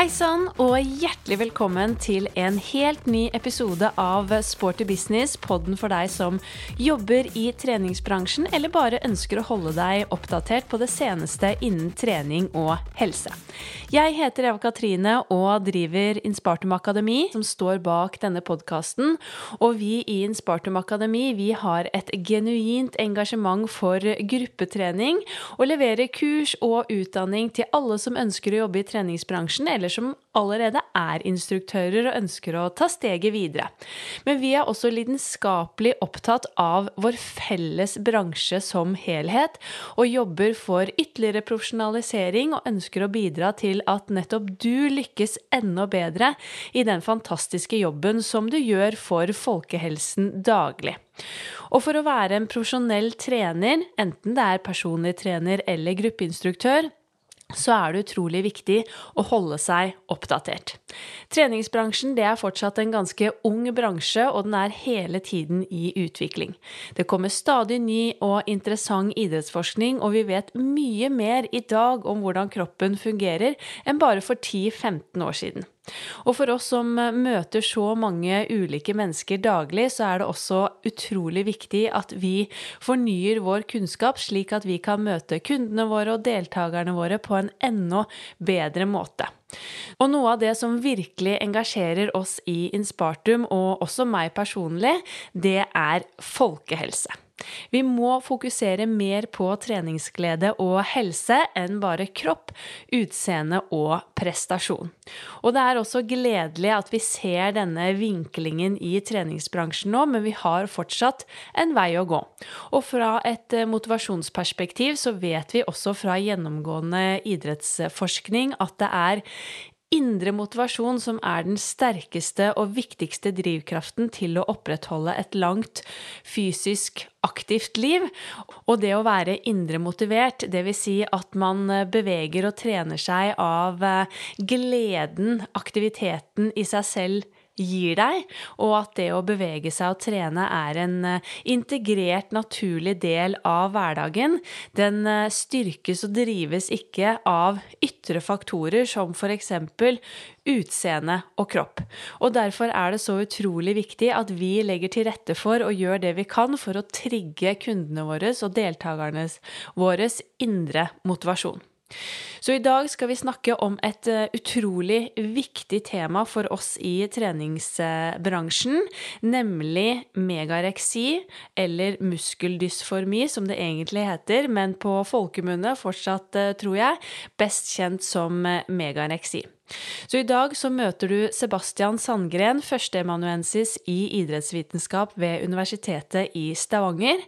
Hei sann, og hjertelig velkommen til en helt ny episode av Sporty business, podden for deg som jobber i treningsbransjen eller bare ønsker å holde deg oppdatert på det seneste innen trening og helse. Jeg heter Eva Katrine og driver Inspartum Akademi, som står bak denne podkasten. Og vi i Inspartum Akademi vi har et genuint engasjement for gruppetrening og leverer kurs og utdanning til alle som ønsker å jobbe i treningsbransjen eller som allerede er instruktører og ønsker å ta steget videre. Men vi er også lidenskapelig opptatt av vår felles bransje som helhet, og jobber for ytterligere profesjonalisering og ønsker å bidra til at nettopp du lykkes enda bedre i den fantastiske jobben som du gjør for folkehelsen daglig. Og for å være en profesjonell trener, enten det er personlig trener eller gruppeinstruktør, så er det utrolig viktig å holde seg oppdatert. Treningsbransjen er fortsatt en ganske ung bransje, og den er hele tiden i utvikling. Det kommer stadig ny og interessant idrettsforskning, og vi vet mye mer i dag om hvordan kroppen fungerer enn bare for 10-15 år siden. Og for oss som møter så mange ulike mennesker daglig, så er det også utrolig viktig at vi fornyer vår kunnskap, slik at vi kan møte kundene våre og deltakerne våre på en enda bedre måte. Og noe av det som virkelig engasjerer oss i Inspartum, og også meg personlig, det er folkehelse. Vi må fokusere mer på treningsglede og helse enn bare kropp, utseende og prestasjon. Og det er også gledelig at vi ser denne vinklingen i treningsbransjen nå, men vi har fortsatt en vei å gå. Og fra et eh, motivasjonsperspektiv så vet vi også fra gjennomgående idrettsforskning at det er indre motivasjon som er den sterkeste og viktigste drivkraften til å opprettholde et langt fysisk aktivt liv. Og det å være indre motivert, dvs. Si at man beveger og trener seg av eh, gleden, aktiviteten i seg selv gir deg, og at det å bevege seg og trene er en eh, integrert, naturlig del av hverdagen. Den eh, styrkes og drives ikke av ytre faktorer som f.eks. utseende og kropp. Og derfor er det så utrolig viktig at vi legger til rette for og gjør det vi kan for å trigge kundene våre og deltakerne våres indre motivasjon. Så i dag skal vi snakke om et eh, utrolig viktig tema for oss i treningsbransjen, nemlig megareksi, eller muskeldysformi, som det egentlig heter, men på folkemunne fortsatt, eh, tror jeg, best kjent som eh, megareksi. Så i dag så møter du Sebastian Sandgren, førsteemanuensis i idrettsvitenskap ved Universitetet i Stavanger.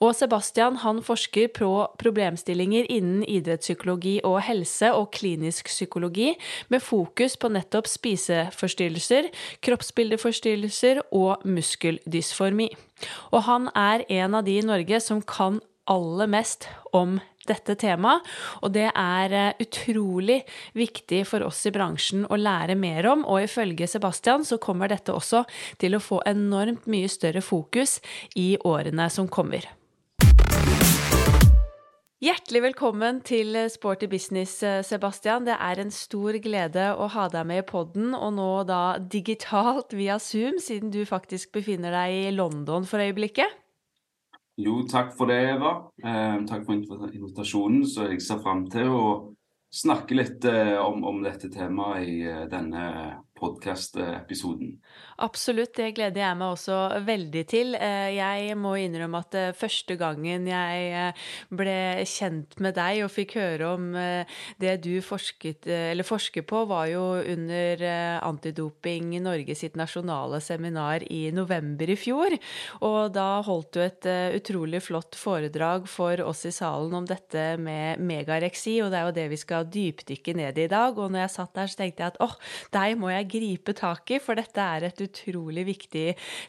Og Sebastian han forsker på problemstillinger innen idrettspsykologi og helse og klinisk psykologi, med fokus på nettopp spiseforstyrrelser, kroppsbildeforstyrrelser og muskeldysformi. Og han er en av de i Norge som kan aller mest om dette temaet. Og det er eh, utrolig viktig for oss i bransjen å lære mer om, og ifølge Sebastian så kommer dette også til å få enormt mye større fokus i årene som kommer. Hjertelig velkommen til Sporty business, eh, Sebastian. Det er en stor glede å ha deg med i podden, og nå da digitalt via Zoom, siden du faktisk befinner deg i London for øyeblikket. Jo, takk for det, Eva. Eh, takk for invitasjonen. Så jeg ser fram til å snakke litt eh, om, om, dette temaet i eh, denne podkast-episoden. Absolutt, det gleder jeg meg også veldig til. Eh, jeg må innrømme at eh, første gangen jeg eh, ble kjent med deg og fikk høre om det du forsket, forsker på, var jo under Antidoping Norge sitt nasjonale seminar i november i fjor. Og da holdt du et utrolig flott foredrag for oss i salen om dette med megareksi, og det er jo det vi skal dypdykke ned i i dag. Og når jeg satt der, så tenkte jeg at åh, deg må jeg gripe tak i, for dette er et utrolig viktig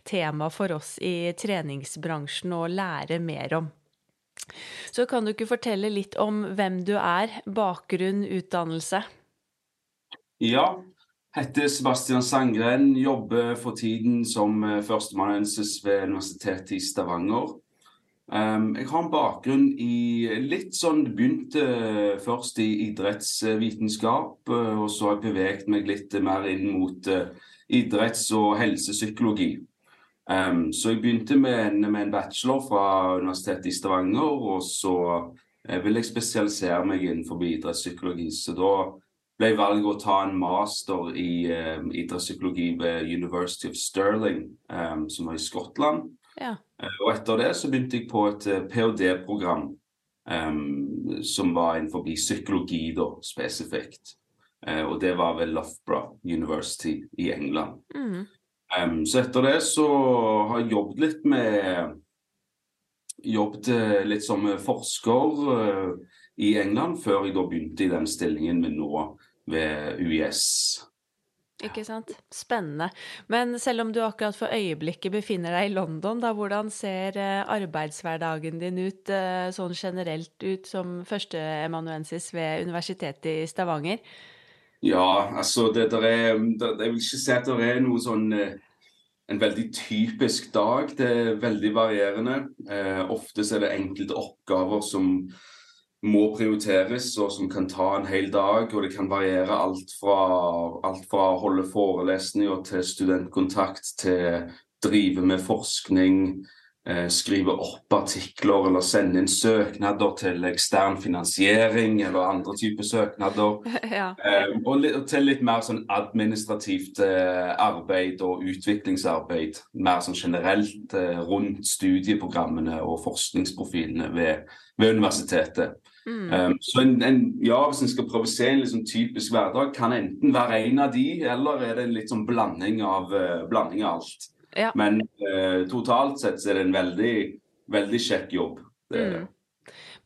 tema for oss i treningsbransjen å lære mer om. Så kan du ikke fortelle litt om hvem du er, bakgrunn, utdannelse? Ja, heter Sebastian Sangren, jobber for tiden som førsteamanuensis ved Universitetet i Stavanger. Um, jeg har en bakgrunn i litt sånn begynte først i idrettsvitenskap, og så har jeg beveget meg litt mer inn mot uh, idretts- og helsepsykologi. Um, så jeg begynte med en, med en, bachelor fra Universitetet i Stavanger, og så uh, vil jeg spesialisere meg innenfor idrettspsykologi. Så da ble valget å ta en master i um, idrettspsykologi ved University of Stirling, som var i Skottland. Ja. Eh, og etter det så begynte jeg på et eh, ph.d.-program um, som var innenfor psykologi, da, spesifikt. Uh, og det var ved Loughborough University i England. Mm. Um, så etter det så har jeg jobbet litt med Jobbet litt som forsker uh, i England, før jeg da begynte i den stillingen min nå ved UiS. Ikke sant. Spennende. Men selv om du akkurat for øyeblikket befinner deg i London, da, hvordan ser eh, arbeidshverdagen din ut eh, sånn generelt ut som førsteemanuensis ved Universitetet i Stavanger? Ja, altså det der er der, Jeg vil ikke si at det er noe sånn eh, en veldig typisk dag. Det er veldig varierende. Eh, ofte er det enkelte oppgaver som må prioriteres, og som kan ta en hel dag. Og det kan variere alt fra, alt fra å holde forelesninger til studentkontakt til drive med forskning, skrive opp artikler eller sende inn søknader til ekstern finansiering eller andre typer søknader. Ja. Eh, og, til litt mer sånn administrativt eh, arbeid og utviklingsarbeid. Mer sånn generelt eh, rundt studieprogrammene og forskningsprofilene ved, ved universitetet. Mm. Så en, en, ja, Hvis en skal prøve å se en liksom typisk hverdag, kan enten være en av de, eller er det en litt sånn blanding av, blanding av alt. Ja. Men uh, totalt sett så er det en veldig, veldig kjekk jobb. Det er det. Mm.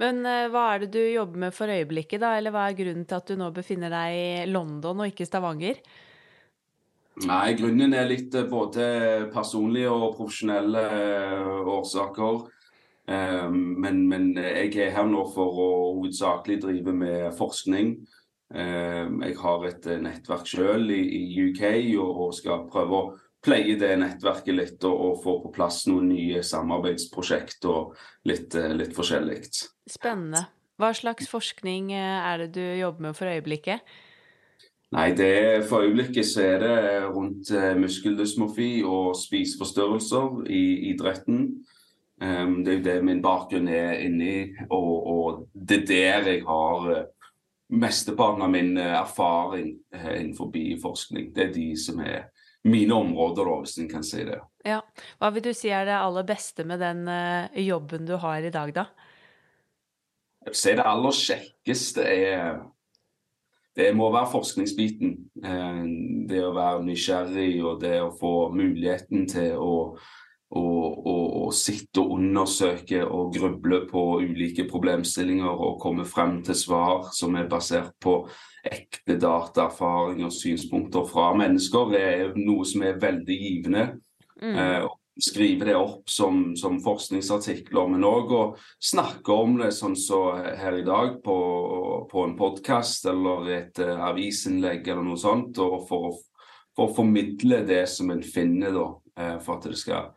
Men uh, hva er det du jobber med for øyeblikket, da? Eller hva er grunnen til at du nå befinner deg i London og ikke Stavanger? Nei, grunnen er litt både personlige og profesjonelle årsaker. Ehm, men, men, jeg er her nå for å hovedsakelig drive med forskning. Ehm, jeg har et eh, nettverk selv i, UK og, skal prøve å pleie det nettverket litt og, og få på plass noen nye samarbeidsprosjekt og litt, eh, litt forskjellig. Spennende. Hva slags forskning eh, er det du jobber med for øyeblikket? Nei, det, For øyeblikket så er det rundt muskeldysmofi og spiseforstyrrelser i idretten. Um, det er jo det min bakgrunn er inni, og, og det er der jeg har mesteparten av min erfaring innenfor forskning. Det er de som er mine områder, da, hvis en kan si det. Ja. Hva vil du si er det aller beste med den jobben du har i dag, da? Jeg vil si det aller kjekkeste er det må være forskningsbiten. Det å være nysgjerrig og det å få muligheten til å og, og, og sitte og undersøke og gruble på ulike problemstillinger og komme frem til svar som er basert på ekte data, erfaringer og synspunkter fra mennesker, det er noe som er veldig givende. Mm. Eh, skrive det opp som, som forskningsartikler, men òg å snakke om det sånn som så her i dag på, på en podkast eller et uh, avisinnlegg eller noe sånt, for for å formidle det som en finner, da, uh, for at det skal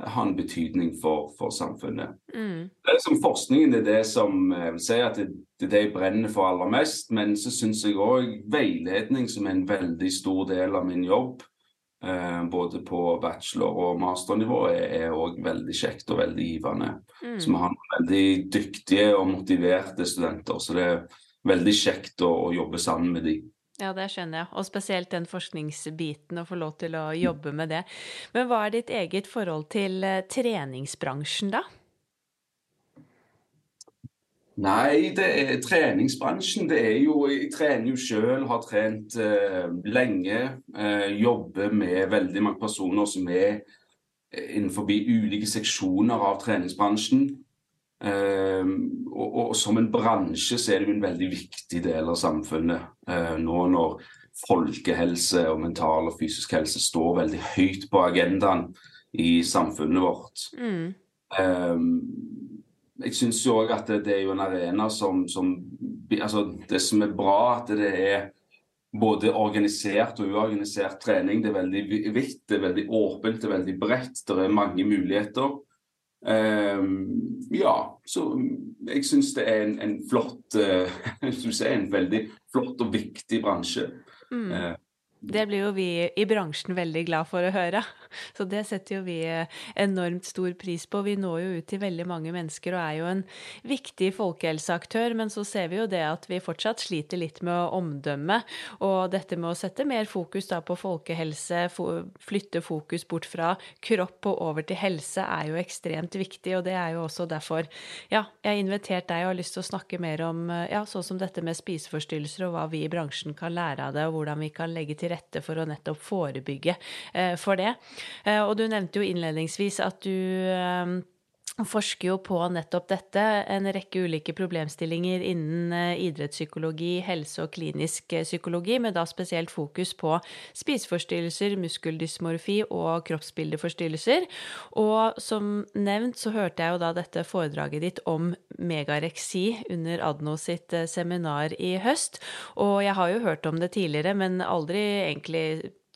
ha en betydning for, for samfunnet. Mm. Det er liksom Forskningen er det som jeg vil si at det, det er det jeg brenner for aller mest. Men så syns jeg òg veiledning, som er en veldig stor del av min jobb, eh, både på bachelor- og masternivå, er òg veldig kjekt og veldig givende. Mm. Så vi har veldig dyktige og motiverte studenter, så det er veldig kjekt å, å jobbe sammen med dem. Ja, det skjønner jeg. Og spesielt den forskningsbiten, å få lov til å jobbe med det. Men hva er ditt eget forhold til eh, treningsbransjen, da? Nei, det er treningsbransjen. Det er jo Jeg trener jo sjøl, har trent eh, lenge. Eh, jobber med veldig mange personer som er eh, innenfor ulike seksjoner av treningsbransjen. Uh, og, og, som en bransje så er det jo en veldig viktig del av samfunnet. Uh, nå når folkehelse og mental og fysisk helse står veldig høyt på agendaen i samfunnet vårt. Mm. Uh, jeg syns jo òg at det, det, er jo en arena som, som altså Det som er bra, at det er både organisert og uorganisert trening. Det er veldig vidt, det er veldig åpent, det er veldig bredt. Det er mange muligheter. Um, ja, så jeg syns det er en, en flott uh, si, En veldig flott og viktig bransje. Mm. Uh, det blir jo vi i bransjen veldig glad for å høre. Så det setter jo vi eh, enormt stor pris på. Vi når jo ut til veldig mange mennesker og er jo en viktig folkehelseaktør. Men så ser vi jo det at vi fortsatt sliter litt med omdømme. Og dette med å sette mer fokus da på folkehelse, flytte fokus bort fra kropp og over til helse, er jo ekstremt viktig. Og det er jo også derfor ja, jeg har invitert deg og har lyst til å snakke mer om ja, sånn som dette med spiseforstyrrelser og hva vi i bransjen kan lære av det, og hvordan vi kan legge til rette for å nettopp forebygge eh, for det. Eh, og du nevnte jo innledningsvis at du eh, forsker jo på nettopp dette. En rekke ulike problemstillinger innen idrettspsykologi, helse og klinisk psykologi, med da spesielt fokus på spiseforstyrrelser, muskeldysmorfi og kroppsbildeforstyrrelser. Og som nevnt så hørte jeg jo da dette foredraget ditt om megareksi under Adno sitt seminar i høst. Og jeg har jo hørt om det tidligere, men aldri egentlig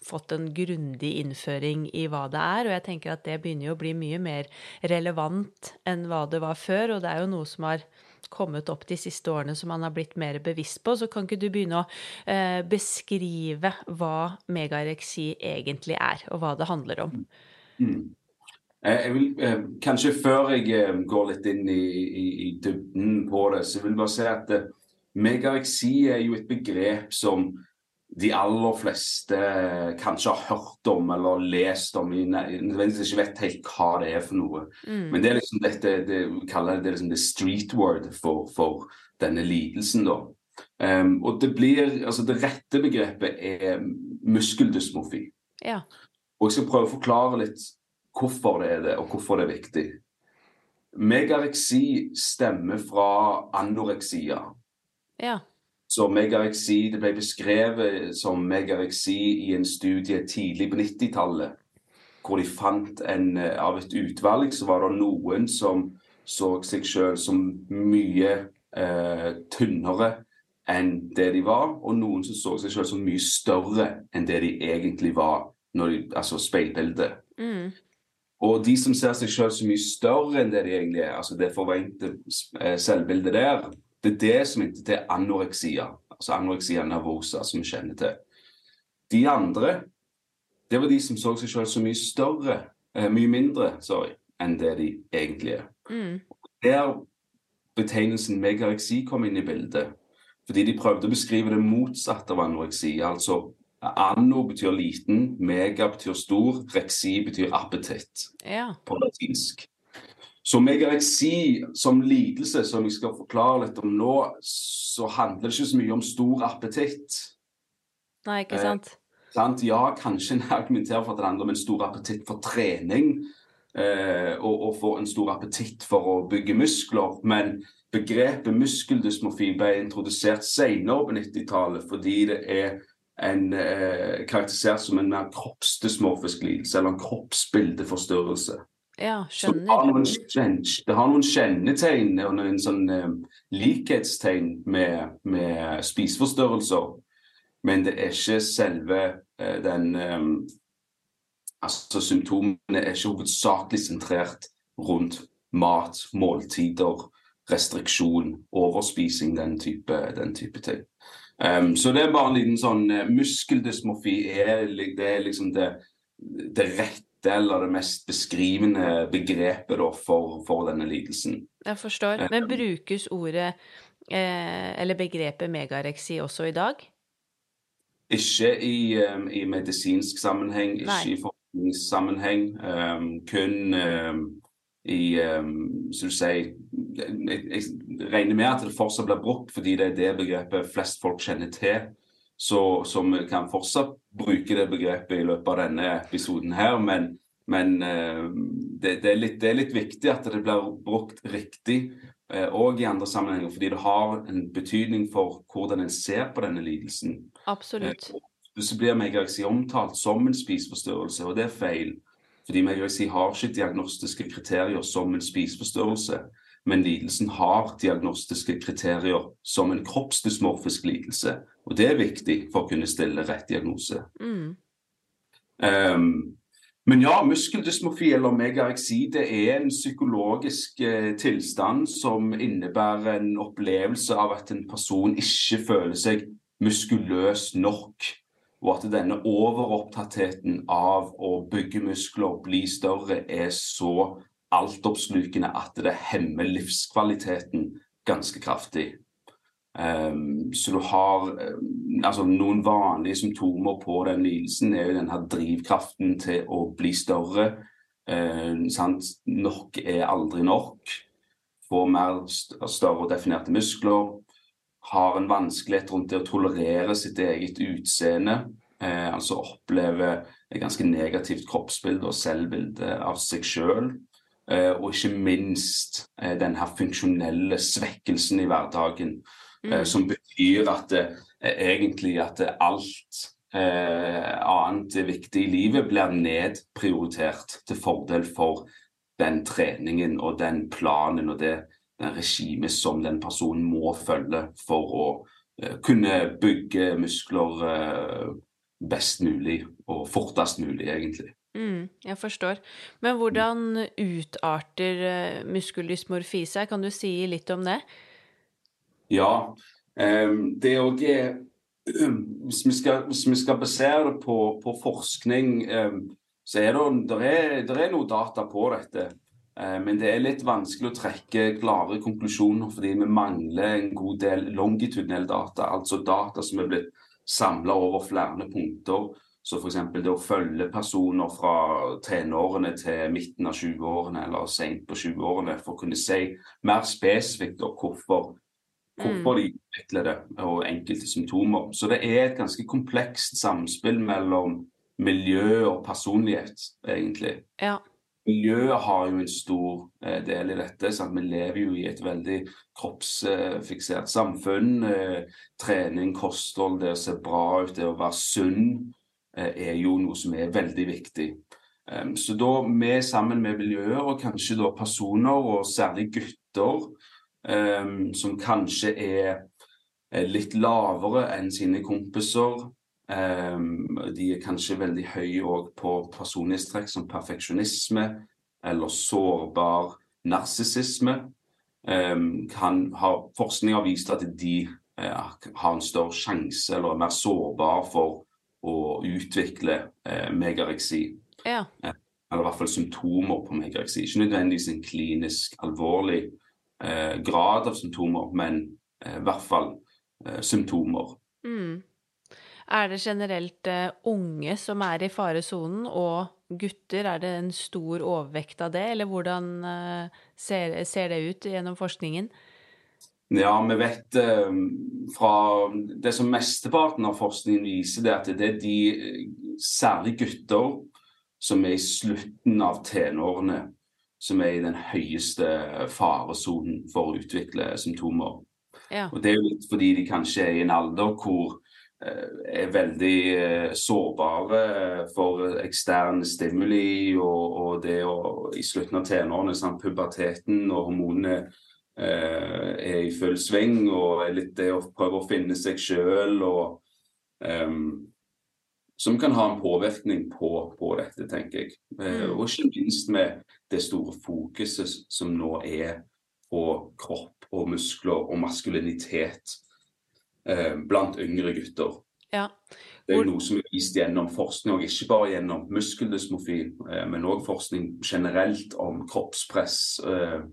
fått en grundig innføring i hva det er. Og jeg tenker at det begynner jo å bli mye mer relevant enn hva det var før. Og det er jo noe som har kommet opp de siste årene som man har blitt mer bevisst på. Så kan ikke du begynne å eh, beskrive hva megareksi egentlig er, og hva det handler om? Mm. Eh, jeg vil, eh, kanskje før jeg eh, går litt inn i, i, i dybden på det, så vil jeg bare si at megareksi er jo et begrep som de aller fleste kanskje har hørt om eller lest om, nødvendigvis ikke vet helt hva det er for noe. Mm. Men det er liksom dette det, vi kaller det, liksom det street word for, for denne lidelsen, da. Um, og det blir, altså det rette begrepet er muskeldysmofi. Ja. Og jeg skal prøve å forklare litt hvorfor det er det, og hvorfor det er viktig. Megareksi stemmer fra anoreksia. Ja. Så megareksi det ble beskrevet som megareksi i en studie tidlig på 90-tallet. Hvor de fant en, eh, av et utvalg så var det noen som så seg selv som mye eh, tynnere enn det de var, og noen som så seg selv som mye større enn det de egentlig var, når de, altså speilbildet. Mm. Og de som ser seg selv så mye større enn det de egentlig er, altså det forvente eh, selvbildet der, det er det som heter til anoreksia, altså anoreksia nervosa, som vi kjenner til. De andre, det var de som så seg selv så mye større, eh, mye mindre, sorry, enn det de egentlig er. Mm. Der betegnelsen megareksi kom inn i bildet. Fordi de prøvde å beskrive det motsatte av anoreksi. Altså anno betyr liten, mega betyr stor, reksi betyr appetitt ja. på latinsk. Så si, som lidelse, som jeg skal forklare litt om nå, så handler det ikke så mye om stor appetitt. Nei, ikke sant? Eh, sant? Ja, kanskje en argumenterer for at det handler om en stor appetitt for trening. Eh, og, og for en stor appetitt for å bygge muskler. Men begrepet muskeldysmofi ble introdusert senere på 90-tallet fordi det er en, eh, karakterisert som en mer kroppsdysmorfisk lidelse, eller en kroppsbildeforstyrrelse. Ja, skjønner. Det har noen, det har noen kjennetegn og noen sånn um, likhetstegn med, med spiseforstyrrelser. Men det er ikke selve uh, den um, Altså symptomene er ikke hovedsakelig sentrert rundt mat, måltider, restriksjon, overspising, den type, den type ting. Um, så det er bare en liten sånn Muskeldysmofi er, det er liksom det, det rette beste eller det mest beskrivende begrepet da, for, for, denne lidelsen. Jeg forstår. Men eh, brukes ordet eh, eller begrepet megareksi også i dag? Ikke i, um, i medisinsk sammenheng, ikke Nei. i forskningssammenheng. Um, kun um, i um, så du sier, jeg, jeg regner med at det fortsatt blir brukt fordi det er det begrepet flest folk kjenner til så, vi kan fortsatt bruke det begrepet i løpet av denne episoden her. Men, men uh, det, det, er litt, det, er litt, viktig at det blir brukt riktig òg uh, i andre sammenhenger, fordi det har en betydning for hvordan en ser på denne lidelsen. Absolutt. Uh, så blir megareksi omtalt som en spiseforstyrrelse, og det er feil. Fordi megareksi har ikke diagnostiske kriterier som en spiseforstyrrelse men lidelsen har diagnostiske kriterier som en kroppsdysmorfisk lidelse. Og det er viktig for å kunne stille rett diagnose. Mm. Um, Men ja, muskeldysmofi eller megareksi det er en psykologisk eh, tilstand som innebærer en opplevelse av at en person ikke føler seg muskuløs nok. Og at denne overopptattheten av å bygge muskler, bli større, er så altoppslukende at det hemmer livskvaliteten ganske kraftig. Um, så du har um, altså Noen vanlige symptomer på den lidelsen er jo denne drivkraften til å bli større. Uh, nok er aldri nok. Få mer st større og definerte muskler. Har en vanskelighet rundt det å tolerere sitt eget utseende. Uh, altså oppleve et ganske negativt kroppsbilde og selvbilde av seg sjøl. Uh, og ikke minst den her funksjonelle svekkelsen i hverdagen Eh, mm. som betyr at det, eh, egentlig at alt eh, annet viktig i livet blir nedprioritert til fordel for den treningen og den planen og det den regimet som den personen må følge for å kunne bygge muskler best mulig og fortest mulig, egentlig. Mm, jeg forstår. Men hvordan utarter uh, muskeldysmorfi seg? Kan du si litt om det? Ja. Um, det òg er hvis vi, skal, hvis vi skal basere det på, på forskning, så er det, det, er, det er noe data på dette. Men det er litt vanskelig å trekke klare konklusjoner fordi vi mangler en god del longitudinell data. Altså data som er blitt samla over flere punkter. Så f.eks. det å følge personer fra tenårene til midten av 20-årene eller sent på 20-årene for å kunne si mer spesifikt hvorfor hvorfor mm. de utvikler det, og enkelte symptomer. Så det er et ganske komplekst samspill mellom miljø og personlighet, egentlig. Ja. Miljøet har jo en stor eh, del i dette. Sant? Vi lever jo i et veldig kroppsfiksert samfunn. Eh, trening, kosthold, det å se bra ut, det å være sunn, er jo noe som er veldig viktig. Så da vi sammen med miljøet, og kanskje da personer, og særlig gutter, som kanskje er, litt lavere enn sine kompiser. De er kanskje veldig høye på personlighetstrekk som perfeksjonisme eller sårbar narsissisme. Forskning har vist at de uh, har en større sjanse eller er mer sårbar for å utvikle eh, megareksi. Ja. Uh, eller i hvert fall symptomer på megareksi. Ikke nødvendigvis en klinisk alvorlig eh, grad av symptomer, men eh, i hvert fall eh, symptomer. Mm. Er det generelt eh, unge som er i faresonen, og gutter? Er det en stor overvekt av det, eller hvordan eh, ser, ser, det ut gjennom forskningen? Ja, vi vet eh, fra det som mesteparten av forskningen viser, det at det er de, særlig gutter, som er i slutten av tenårene, som er i den høyeste faresonen for å utvikle symptomer. Ja. Og Det er jo litt fordi de kanskje er i en alder hvor eh, er veldig eh, sårbare for eksterne stimuli, og, og det å i slutten av tenårene, sånn, puberteten og hormonene eh, er i full sving, og er litt det å prøve å finne seg sjøl og um, som kan ha en påvirkning på, på dette, tenker jeg. Eh, mm. Og ikke minst med det store fokuset som nå er på kropp og muskler og maskulinitet eh, blant yngre gutter. Ja. Det er noe som er vist gjennom forskning, og ikke bare gjennom muskeldysmofi, eh, men òg forskning generelt om kroppspress eh, eh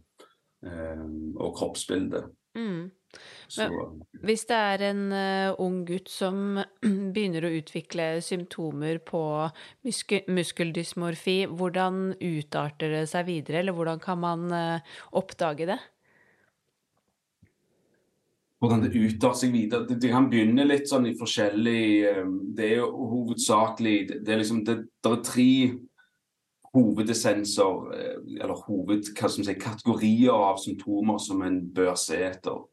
og kroppsbilde. Mm. Men, hvis det er en uh, ung gutt som begynner å utvikle symptomer på muskel muskeldysmorfi, hvordan utarter det seg videre, eller hvordan kan man uh, oppdage det? Hvordan det utarter seg videre? Det, det, kan begynne litt sånn i forskjellig Det er jo hovedsakelig Det, det er liksom det, det er tre hovedessenser, eller hoved, sier, kategorier av symptomer som en bør se etter.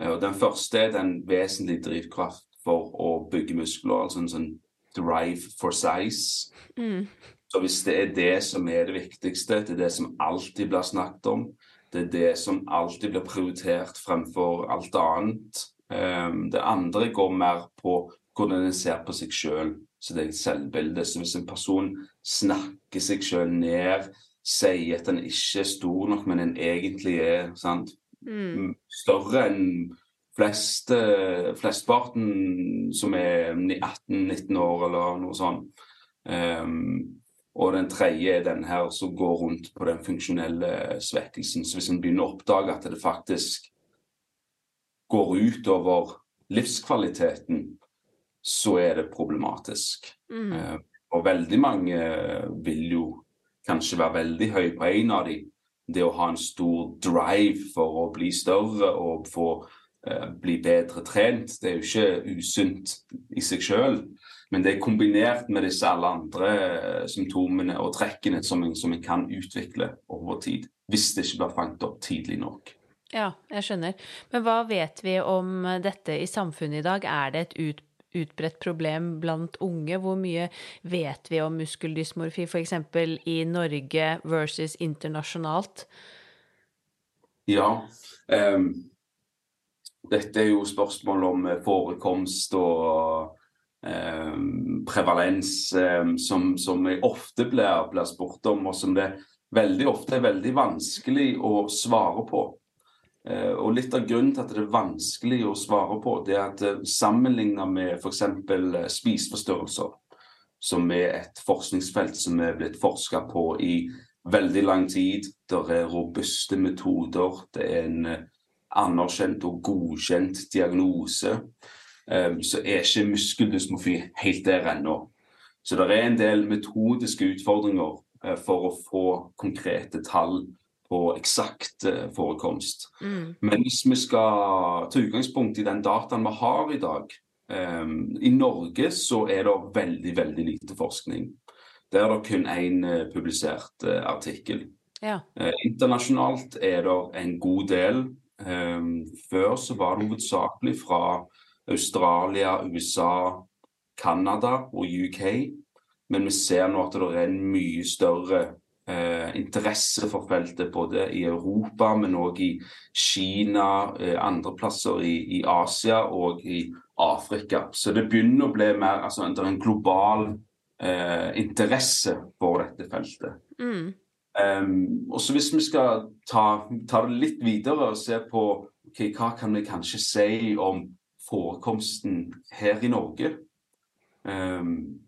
Og Den første er den vesentlige drivkraft for å bygge muskler, altså en sånn drive for size. Mm. Så hvis det er det som er det viktigste, det er det som alltid blir snakket om, det er det som alltid blir prioritert fremfor alt annet. Um, det andre går mer på hvordan en ser på seg sjøl. Sitt eget selvbilde. Så hvis en person snakker seg selv ned, sier at en ikke er stor nok, men en egentlig er sant? Mm. større enn flest, flestparten som er 18-19 år, eller noe sånt. Um, og den tredje er den her som går rundt på den funksjonelle svekkelsen. Så hvis en begynner å oppdage at det faktisk går utover livskvaliteten, så er det problematisk. Mm. Eh, og veldig mange vil jo kanskje være veldig høy på en av de. Det å ha en stor drive for å bli større og få eh, bli bedre trent, det er jo ikke usunt i seg sjøl. Men det er kombinert med disse alle andre eh, symptomene og trekkene som en, som en kan utvikle over tid. Hvis det ikke blir fanget opp tidlig nok. Ja, jeg skjønner. Men hva vet vi om dette i samfunnet i dag? Er det et ut, utbredt problem blant unge? Hvor mye vet vi om muskeldysmorfi f.eks. i Norge versus internasjonalt? Ja. Um, dette er jo spørsmål om forekomst og um, prevalens um, som, som ofte blir, blir spurt om, og som det veldig ofte er veldig vanskelig å svare på. Uh, og Litt av grunnen til at det er vanskelig å svare på, det er at sammenligna sammenlignet med f.eks. Uh, spiseforstyrrelser, som er et forskningsfelt som er blitt forska på i veldig lang tid. Det er robuste metoder. Det er en anerkjent og godkjent diagnose. Så er ikke muskeldysmofi helt der ennå. Så det er en del metodiske utfordringer for å få konkrete tall på eksakt uh, forekomst. Mm. Men hvis vi skal ta utgangspunkt i den dataen vi har i dag um, I Norge så er det veldig, veldig lite forskning. Der er det kun én uh, publisert uh, artikkel. Ja. Uh, internasjonalt er det en god del. Um, før så var det hovedsakelig fra Australia, USA, Canada og UK. Men vi ser nå at det er en mye større eh, interesse for feltet både i Europa, men òg i Kina, eh, andre plasser i, i, Asia og i Afrika. Så det begynner å bli mer altså, Det er en global eh, interesse for dette feltet. Mm. Um, og så Hvis vi skal ta, ta, det litt videre og se på okay, hva kan vi kanskje si om forekomsten her i Norge, um,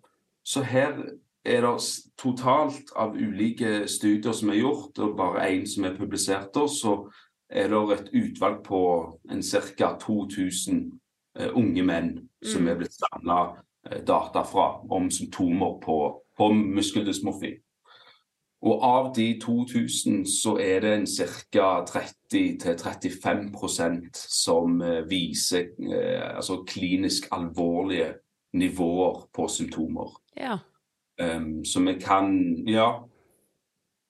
så her er det totalt av ulike studier som er gjort, og bare én som er publisert, så er det et utvalg på en ca. 2000 uh, unge menn som Mm. er blitt samla uh, data fra om symptomer på, på muskeldysmorfi. Og av de 2000 så er det en ca. 30-35% som eh, viser eh, altså klinisk alvorlige nivåer på symptomer. Ja. Um, så vi kan Ja.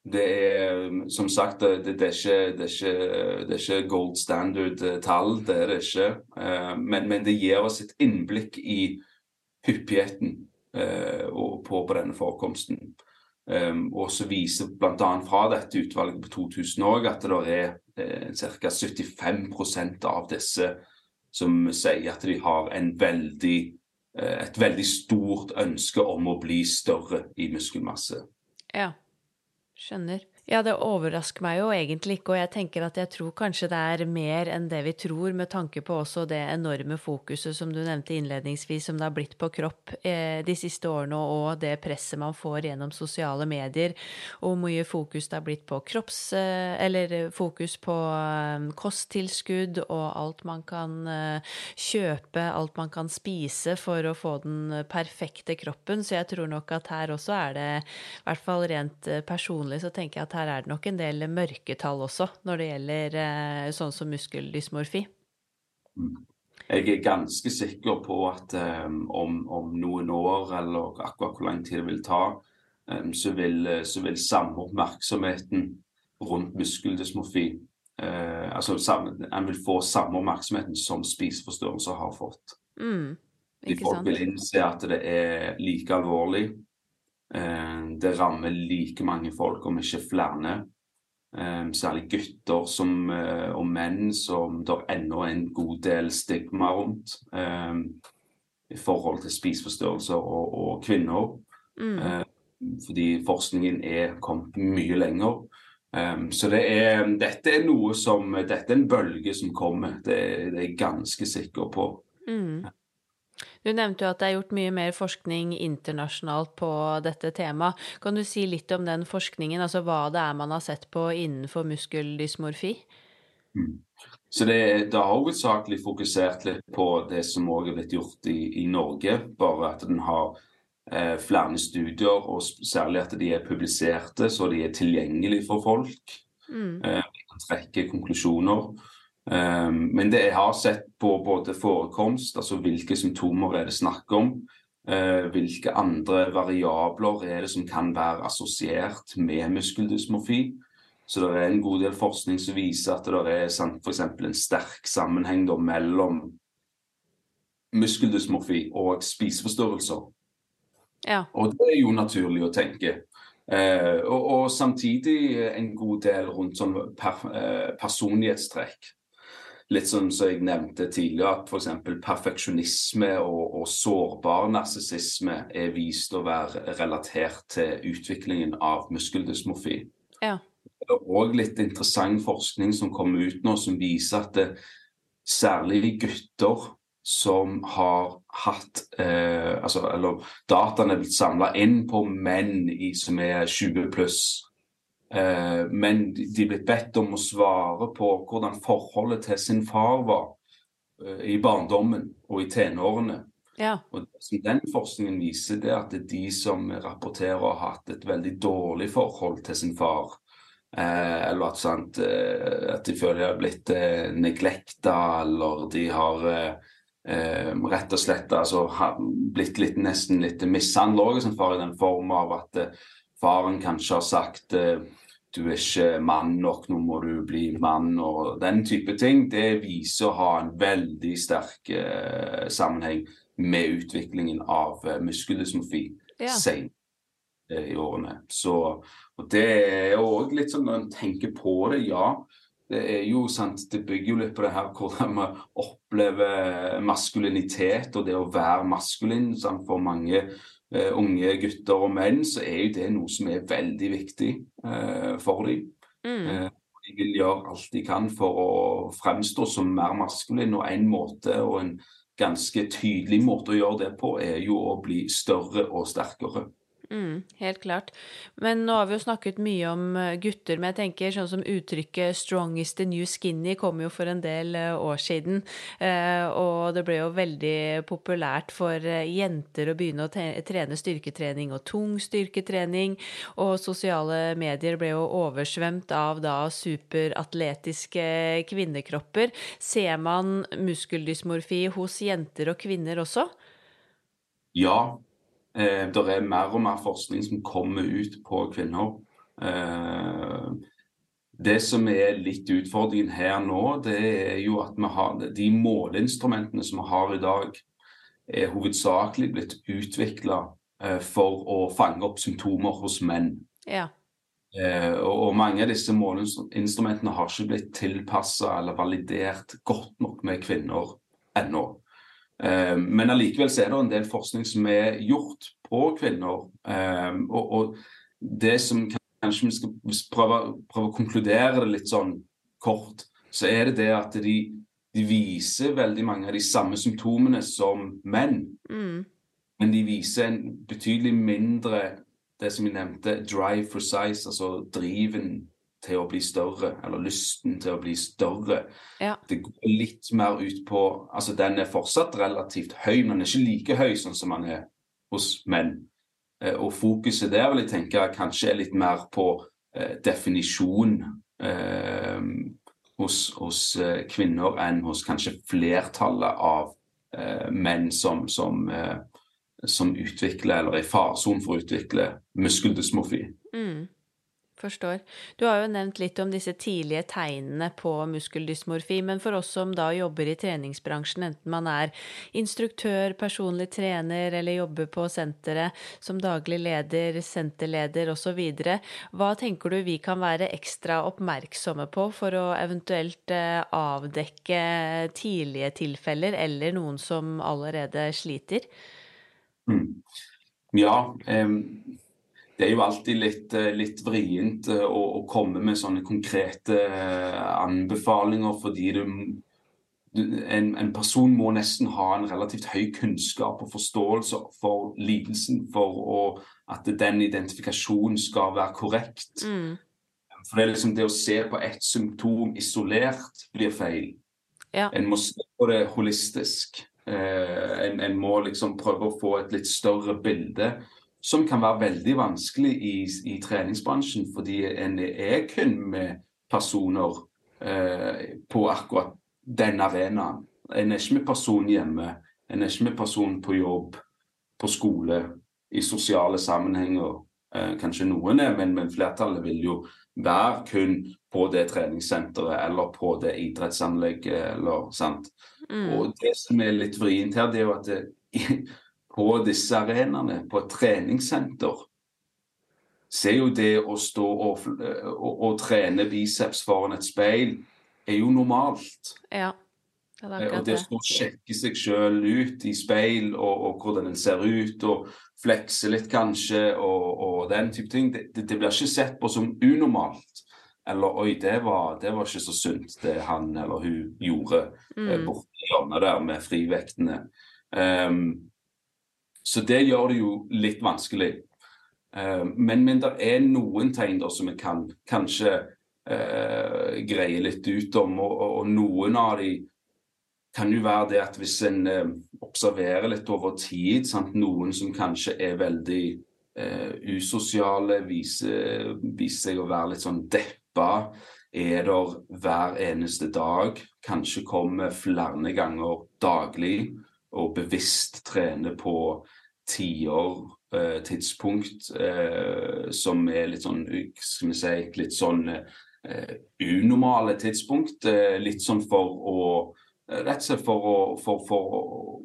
Det er som sagt det, det, er, ikke, det, er, ikke, det er ikke gold standard-tall, det er det ikke. Uh, men, men, det gir oss et innblikk i hyppigheten uh, på, på denne forekomsten. Um, og så viser bl.a. fra dette utvalget på 2000 òg at det er eh, ca. 75% av disse som sier at de har en veldig, et veldig stort ønske om å bli større i muskelmasse. Ja. Skjønner. Ja, det overrasker meg jo egentlig ikke, og jeg tenker at jeg tror kanskje det er mer enn det vi tror, med tanke på også det enorme fokuset som du nevnte innledningsvis, som det har blitt på kropp eh, de siste årene, og det presset man får gjennom sosiale medier, og hvor mye fokus det har blitt på kropps... Eh, eller fokus på eh, kosttilskudd og alt man kan eh, kjøpe, alt man kan spise for å få den perfekte kroppen, så jeg tror nok at her også er det, i hvert fall rent eh, personlig, så tenker jeg at her er det nok en del mørketall også når det gjelder eh, sånn som muskeldysmorfi. Jeg er ganske sikker på at um, om, om, noen år, eller akkurat hvor lang tid det vil ta, um, så, vil, så vil samme oppmerksomheten rundt muskeldysmorfi uh, altså En vil få samme oppmerksomheten som spiseforstyrrelser har fått. Mm, De folk vil innse at det er like alvorlig. Uh, det rammer like mange folk, om ikke flere. Um, særlig gutter som, uh, og menn som det ennå er en god del stigma rundt. I forhold til spiseforstyrrelser og, og kvinner. Mm. Eh, fordi forskningen er kommet mye lenger. Så det er, dette er noe som Dette er en bølge som kommer, det, det er jeg ganske sikker på. Mm. Du nevnte jo at det er gjort mye mer forskning internasjonalt på dette temaet. Kan du si litt om den forskningen, altså hva det er man har sett på innenfor muskeldysmorfi? Mm. Så det, det har hovedsakelig fokusert litt på det som òg er blitt gjort i, i, Norge, bare at den har eh, flere studier, og særlig at de er publiserte, så de er tilgjengelige for folk. Mm. Eh, trekke konklusjoner. Um, men det jeg har sett på både forekomst, altså hvilke symptomer er det snakk om, uh, hvilke andre variabler er det som kan være assosiert med muskeldysmorfi. Så det er en god del forskning som viser at det er f.eks. en sterk sammenheng mellom muskeldysmorfi og spiseforstyrrelser. Ja. Og det er jo naturlig å tenke. Eh, og, og, samtidig en god del rundt sånn per, eh, personlighetstrekk. Litt sånn som jeg nevnte tidligere, at f.eks. perfeksjonisme og, og sårbar narsissisme er vist å være relatert til utviklingen av muskeldysmorfi. Ja. Det er òg litt interessant forskning som kommer ut nå, som viser at det, særlig gutter som har hatt eh, altså, Eller dataene er blitt samla inn på menn i, som er 20 pluss. Eh, men de blitt bedt om å svare på hvordan forholdet til sin far var eh, i barndommen og i tenårene. Ja. Og Den forskningen viser det at det er de som rapporterer å ha hatt et veldig dårlig forhold til sin far. Eh, eller at, sant, eh, at de føler de har blitt eh, neglekta, eller de har eh, eh, rett og slett altså, blitt litt, nesten litt mishandla òg sin far, i den form av at faren kanskje har sagt eh, du er ikke mann nok, nå må du bli mann, og den type ting. Det viser å ha en veldig sterk eh, sammenheng med utviklingen av eh, muskeldysmofi Ja. sent eh, i årene. Så, og det er òg litt sånn når en tenker på det, ja. Det er jo sant, det bygger jo litt på det her hvordan vi opplever maskulinitet og det å være maskulin. Sant? For mange unge gutter og menn så er jo det noe som er veldig viktig eh, for dem. Mm. Eh, de vil gjøre alt de kan for å fremstå som mer maskulin, og en måte og en ganske tydelig måte å gjøre det på, er jo å bli større og sterkere. Mm, helt klart. Men nå har vi jo snakket mye om eh, gutter, men jeg tenker sånn som uttrykket 'strongest the new skinny' kom jo for en del eh, år siden. Eh, og det ble jo veldig populært for jenter å begynne å trene styrketrening og tung styrketrening. Og sosiale medier ble jo oversvømt av da superatletiske kvinnekropper. Ser man muskeldysmorfi hos jenter og kvinner også? Ja, eh, det er mer og mer forskning som kommer ut på kvinner. Eh, det som er litt utfordringen her nå, det er jo at vi har de måleinstrumentene som vi har i dag, er hovedsakelig blitt utvikla eh, for å fange opp symptomer hos menn. Ja. Eh, og, og mange av disse måleinstrumentene har ikke blitt tilpassa eller validert godt nok med kvinner ennå. Eh, men allikevel så er det en del forskning som er gjort på kvinner. Eh, og, og det som kanskje vi skal prøve, prøve å konkludere det litt sånn kort, så er det det at de, de viser veldig mange av de samme symptomene som menn. Mm. Men de viser en betydelig mindre det som vi nevnte, drive for size, altså driven til å bli større, eller lysten til å bli større. Ja. Det går litt mer ut på Altså, den er fortsatt relativt høy, men den er ikke like høy sånn som den er hos menn. Eh, Og fokuset der vil jeg tenke kanskje er litt mer på eh, definisjon eh, hos, hos eh, kvinner enn hos kanskje flertallet av eh, menn som, som, eh, som utvikler, eller er i faresonen for å utvikle muskeldysmofi. Mm. Forstår. Du har jo nevnt litt om disse tidlige tegnene på muskeldysmorfi, men for oss som da jobber i treningsbransjen, enten man er instruktør, personlig trener eller jobber på senteret som daglig leder, senterleder osv., hva tenker du vi kan være ekstra oppmerksomme på for å eventuelt eh, avdekke tidlige tilfeller eller noen som allerede sliter? Mm. Ja, um det er jo alltid litt, eh, litt vrient eh, å, å, komme med sånne konkrete eh, anbefalinger, fordi du, en, en, person må nesten ha en relativt høy kunnskap og forståelse for lidelsen for å, at den identifikasjonen skal være korrekt. Mm. For det, er liksom det å se på ett symptom isolert blir feil. Ja. En må se på det holistisk. Eh, en, en, må liksom prøve å få et litt større bilde som kan være veldig vanskelig i, i treningsbransjen, fordi en er kun med personer eh, på akkurat den arenaen. En er ikke med person hjemme, en er ikke med person på jobb, på skole, i sosiale sammenhenger. Eh, kanskje noen er, men, men, flertallet vil jo være kun på det treningssenteret eller på det idrettsanlegget. eller sant? Mm. Og Det som er litt vrient her, det er jo at det, på disse arenaene, på et treningssenter, så er jo det å stå og, og, og, trene biceps foran et speil, er jo normalt. Ja, det er. Og det å sjekke seg sjøl ut i speil, og, og, hvordan en ser ut, og flekse litt kanskje, og, den type ting, det, det, blir ikke sett på som unormalt. Eller 'oi, det var, det var ikke så sunt, det han eller hun gjorde mm. Eh, borti hjørnet der med frivektene'. Um, så det gjør det jo litt vanskelig. Uh, men, men det er noen tegn da som vi kan kanskje uh, greie litt ut om, og, og, noen av de kan jo være det at hvis en uh, observerer litt over tid, sant? noen som kanskje er veldig usosiale, viser, viser, seg å være litt sånn deppa, er der hver eneste dag, kanskje kommer flere ganger daglig og bevisst trene på tiår, eh, tidspunkt, eh, som er litt sånn skal vi si, litt sånn eh, unormale tidspunkt. Litt sånn for å Rett og slett for å, for, for,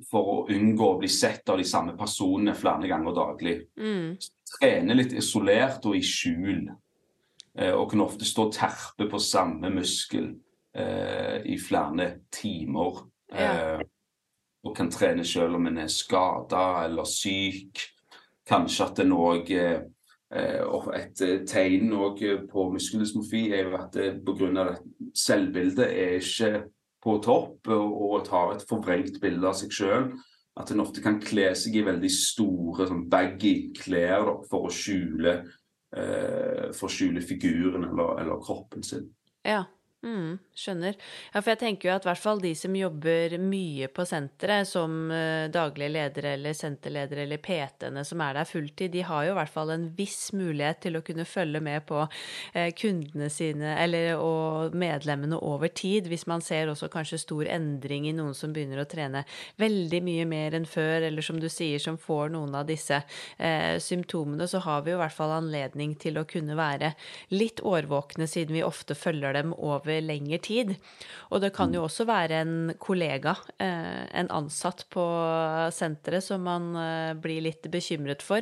for å, unngå å bli sett av de samme personene flere ganger daglig. Mm. Trene litt isolert og i skjul. Og kan ofte stå og terpe på samme muskel i flere timer. Ja og kan trene selv om en er skada eller syk. Kanskje at en òg eh, Et tegn på muskeldysmofi er jo at pga. selvbildet er ikke på topp og har et forvrengt bilde av seg sjøl. At en ofte kan kle seg i veldig store sånn baggy klær for å skjule, eh, for å skjule figuren eller, eller kroppen sin. Ja. Mm, skjønner. Ja, for jeg tenker jo at i hvert fall de som jobber mye på senteret, som uh, daglige ledere eller senterledere eller PT-ene som er der fulltid, de har jo i hvert fall en viss mulighet til å kunne følge med på uh, kundene sine eller og medlemmene over tid, hvis man ser også kanskje stor endring i noen som begynner å trene veldig mye mer enn før, eller som du sier, som får noen av disse eh, symptomene, så har vi jo i hvert fall anledning til å kunne være litt årvåkne, siden vi ofte følger dem over over lengre tid. Og det kan jo også være en kollega, eh, en ansatt på senteret, som man eh, blir litt bekymret for.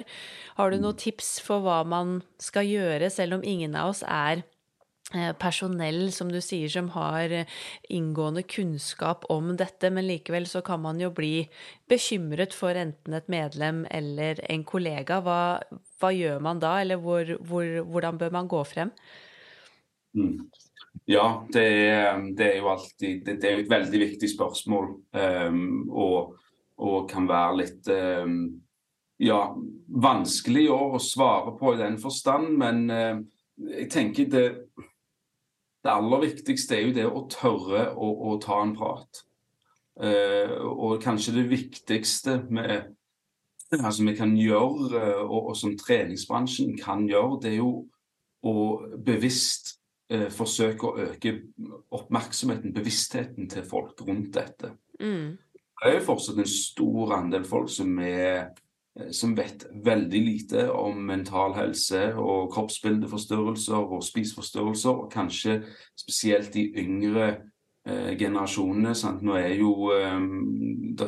Har du noen tips for hva man skal gjøre, selv om ingen av oss er eh, personell, som du sier, som har inngående kunnskap om dette, men likevel så kan man jo bli bekymret for enten et medlem eller en kollega. Hva, hva gjør man da, eller hvor, hvor, hvordan bør man gå frem? Mm. Ja, det er, det er, jo alltid det, det er et veldig viktig spørsmål. Um, og, og, kan være litt um, ja, vanskelig å svare på i den forstand. Men uh, jeg tenker det, det aller viktigste er jo det å tørre å, å ta en prat. Uh, og kanskje det viktigste med, altså vi kan gjøre, og, og som treningsbransjen kan gjøre, det er jo å bevisst eh, forsøke å øke oppmerksomheten, bevisstheten til folk rundt dette. Mm. Det er jo fortsatt en stor andel folk som er eh, som vet veldig lite om mental helse og kroppsbildeforstyrrelser og spiseforstyrrelser, og kanskje spesielt de yngre eh, generasjonene. Sant? Nå er jo, eh,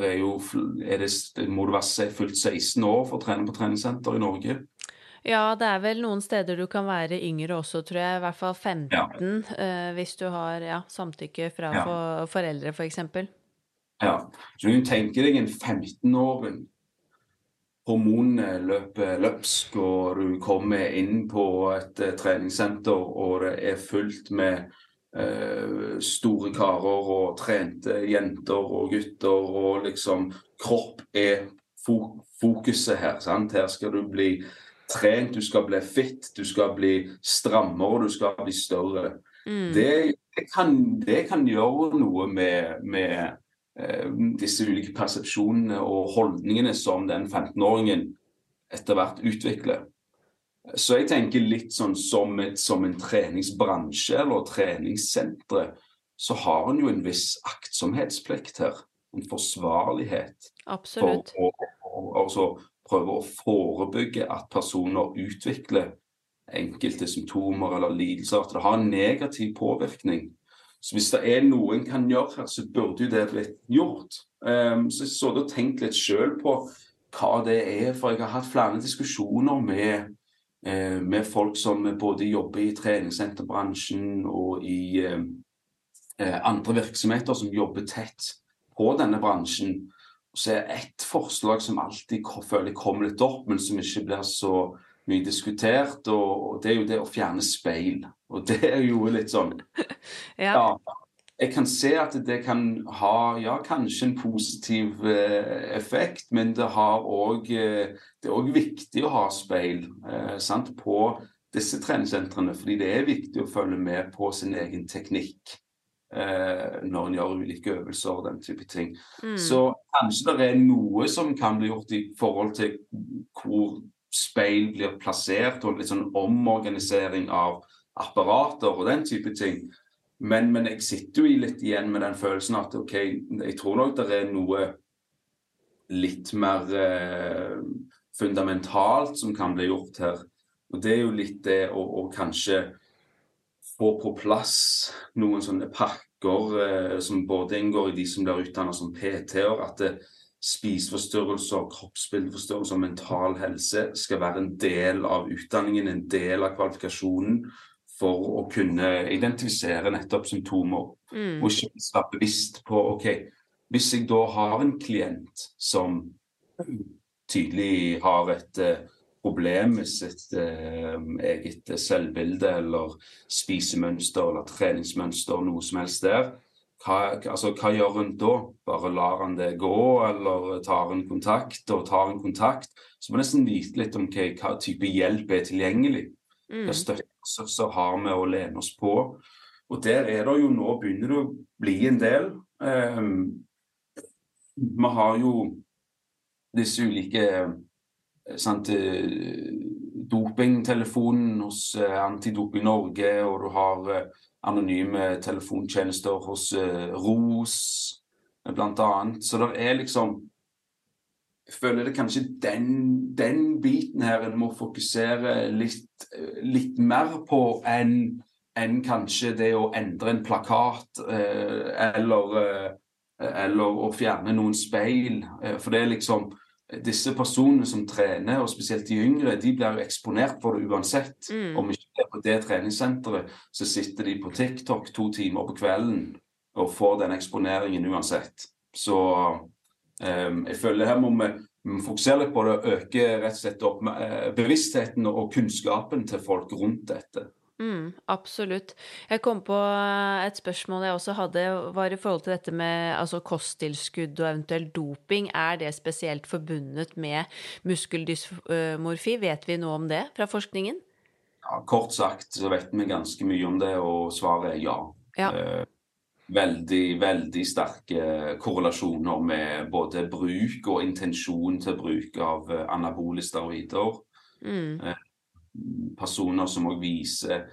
er jo er det, Må du være fullt 16 år for å trene på treningssenter i Norge? Ja, det er vel noen steder du kan være yngre også, tror jeg. I hvert fall 15, ja. uh, hvis du har ja, samtykke fra ja. for, foreldre, f.eks. For ja. Så du tenker deg en 15-åring. Hormonene løper løpsk, og du kommer inn på et uh, treningssenter, og det er fullt med uh, store karer og trente jenter og gutter, og liksom Kropp er fokuset her. sant? Her skal du bli trent, du skal bli fit, du skal bli strammere, du skal bli større. Mm. Det, det, kan, det, kan, gjøre noe med, med eh, disse ulike persepsjonene og holdningene som den 15-åringen etter hvert utvikler. Så jeg tenker litt sånn som, et, som en treningsbransje eller treningssentre, så har en jo en viss aktsomhetsplikt her. En forsvarlighet. Absolutt. For å, altså, prøve å forebygge at personer utvikler enkelte symptomer eller lidelser. At det har en negativ påvirkning. Så hvis det er noe en kan gjøre her, så burde jo det blitt gjort. Um, så jeg så da tenkte litt sjøl på hva det er, for jeg har hatt flere diskusjoner med, uh, med folk som både jobber i treningssenterbransjen og i eh, andre virksomheter som jobber tett på denne bransjen. Så er ett forslag som alltid føler kommer litt opp, men som ikke blir så mye diskutert, og det er jo det å fjerne speil. Og det er jo litt sånn ja. ja. Jeg kan se at det kan ha ja, kanskje en positiv eh, effekt, men det, har også, eh, det er òg viktig å ha speil eh, sant, på disse treningssentrene. Fordi det er viktig å følge med på sin egen teknikk eh, når en gjør ulike øvelser og den type ting. Mm. Så kanskje det er noe som kan bli gjort i forhold til hvor speil blir plassert, og litt sånn omorganisering av apparater og den type ting. Men, men, jeg sitter jo litt igjen med den følelsen at OK, jeg tror nok det er noe litt mer eh, fundamentalt som kan bli gjort her. Og det er jo litt det å, å kanskje få på plass noen sånne pakker eh, som både inngår i de som blir utdannet som PT-er, at det, spiseforstyrrelser, kroppsbildeforstyrrelser og mental helse skal være en del av utdanningen, en del av kvalifikasjonen for å kunne identifisere nettopp symptomer. Mm. Og ikke være bevisst på OK, hvis jeg da har en klient som tydelig har et uh, problem med sitt eh, eget selvbilde eller spisemønster eller treningsmønster, noe som helst der. Hva, altså, hva gjør hun da? Bare lar han det gå, eller tar en kontakt? Og tar en kontakt, så må en nesten vite litt om hva, hva type hjelp er tilgjengelig. Mm. Hva støtteressurser har vi å lene oss på? Og der er det jo nå begynner det å bli en del. Eh, vi har jo disse ulike sant, eh, dopingtelefonen hos eh, Antidoping Norge, og du har eh, anonyme telefontjenester hos ROS bl.a. Så det er liksom Jeg føler det kanskje den, den biten her en må fokusere litt, litt mer på enn enn kanskje det å endre en plakat eller, eller å fjerne noen speil. For det er liksom disse personene som trener, og spesielt de yngre, de blir jo eksponert for det uansett. Mm. Om ikke det er på det treningssenteret, så sitter de på TikTok to timer på kvelden og får den eksponeringen uansett. Så um, jeg føler her må vi, fokusere litt på det og øke rett og slett opp, uh, bevisstheten og kunnskapen til folk rundt dette. Mm, absolutt. Jeg kom på eh, et spørsmål jeg også hadde, var i forhold til dette med altså kosttilskudd og eventuelt doping. Er det spesielt forbundet med muskeldysmorfi? Vet vi noe om det fra forskningen? Ja, kort sagt så vet vi ganske mye om det, og svaret er ja. ja. Eh, veldig, veldig sterke korrelasjoner med både bruk og intensjon til bruk av eh, anabole steroider. Mm personer som òg viser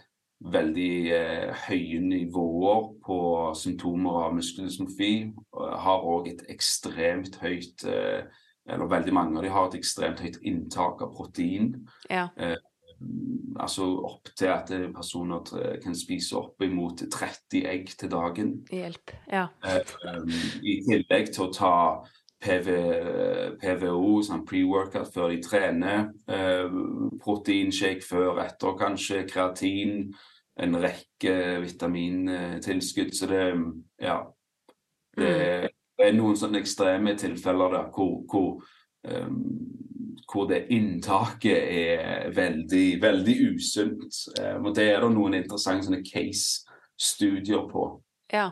veldig eh, høye nivåer på symptomer av muskeldysmofi. Har òg et ekstremt høyt eh, eller veldig mange av de har et ekstremt høyt inntak av protein. Ja. Eh, altså opp til at personer kan spise opp imot 30 egg til dagen. Hjelp. Ja. I tillegg til å ta PV, PVO, sånn pre-workout før de trener. proteinshake før, etter kanskje. Kreatin. En rekke vitamintilskudd. Så det Ja. Det mm. er noen sånne ekstreme tilfeller der hvor, hvor, um, hvor det inntaket er veldig, veldig usunt. Um, og det er det noen interessante case-studier på. Ja.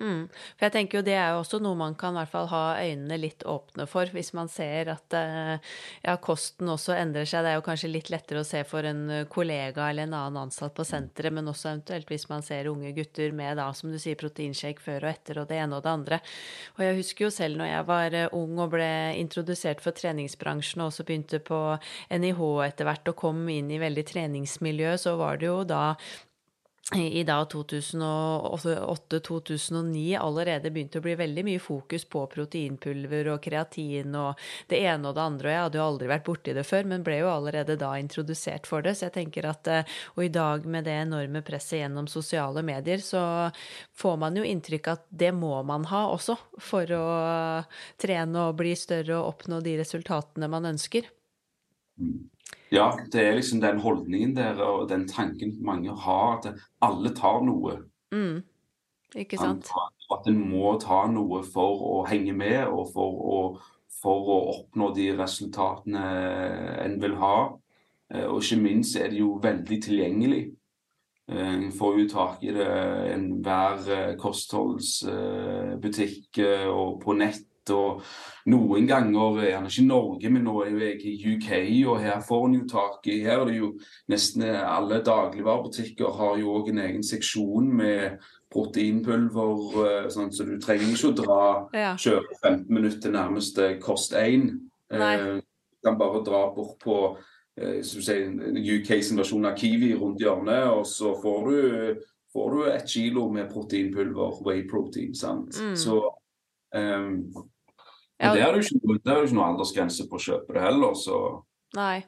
Mm. For jeg tenker jo det er jo også noe man kan i hvert fall ha øynene litt åpne for, hvis man ser at eh, ja, kosten også endrer seg. Det er jo kanskje litt lettere å se for en kollega eller en annen ansatt på senteret, men også eventuelt hvis man ser unge gutter med da, som du sier, proteinshake før og etter og det ene og det andre. Og jeg husker jo selv når jeg var eh, ung og ble introdusert for treningsbransjen og også begynte på NIH etter hvert og kom inn i veldig treningsmiljø, så var det jo da i da 2008-2009 allerede begynte å bli veldig mye fokus på proteinpulver og kreatin og det ene og det andre. Og jeg hadde jo aldri vært borti det før, men ble jo allerede da introdusert for det. Så jeg tenker at eh, Og i dag med det enorme presset gjennom sosiale medier, så får man jo inntrykk at det må man ha også for å trene og bli større og oppnå de resultatene man ønsker. Mm. Ja, det er liksom den holdningen der og den tanken mange har, at alle tar noe. Mm. Ikke sant? At en må ta noe for å henge med, og for å, for å oppnå de resultatene en vil ha. Eh, og ikke minst er det jo veldig tilgjengelig. Eh, en får jo tak i det enhver eh, kostholdsbutikk og på nett og noen ganger gjerne ikke Norge, men nå er jo jeg i UK, og her får en jo tak i Her er det jo nesten alle dagligvarebutikker har jo òg en egen seksjon med proteinpulver, eh, sånn, så du trenger ikke å dra ja. kjøre 15 minutter til nærmeste Kost 1. Eh, du kan bare dra bort på UKs versjon av Kiwi rundt hjørnet, og så får du, får du et kilo med proteinpulver, whey protein. sant? Mm. Så um, ja. det er jo ikke, ikke noe aldersgrense på å kjøpe det heller, så Nei.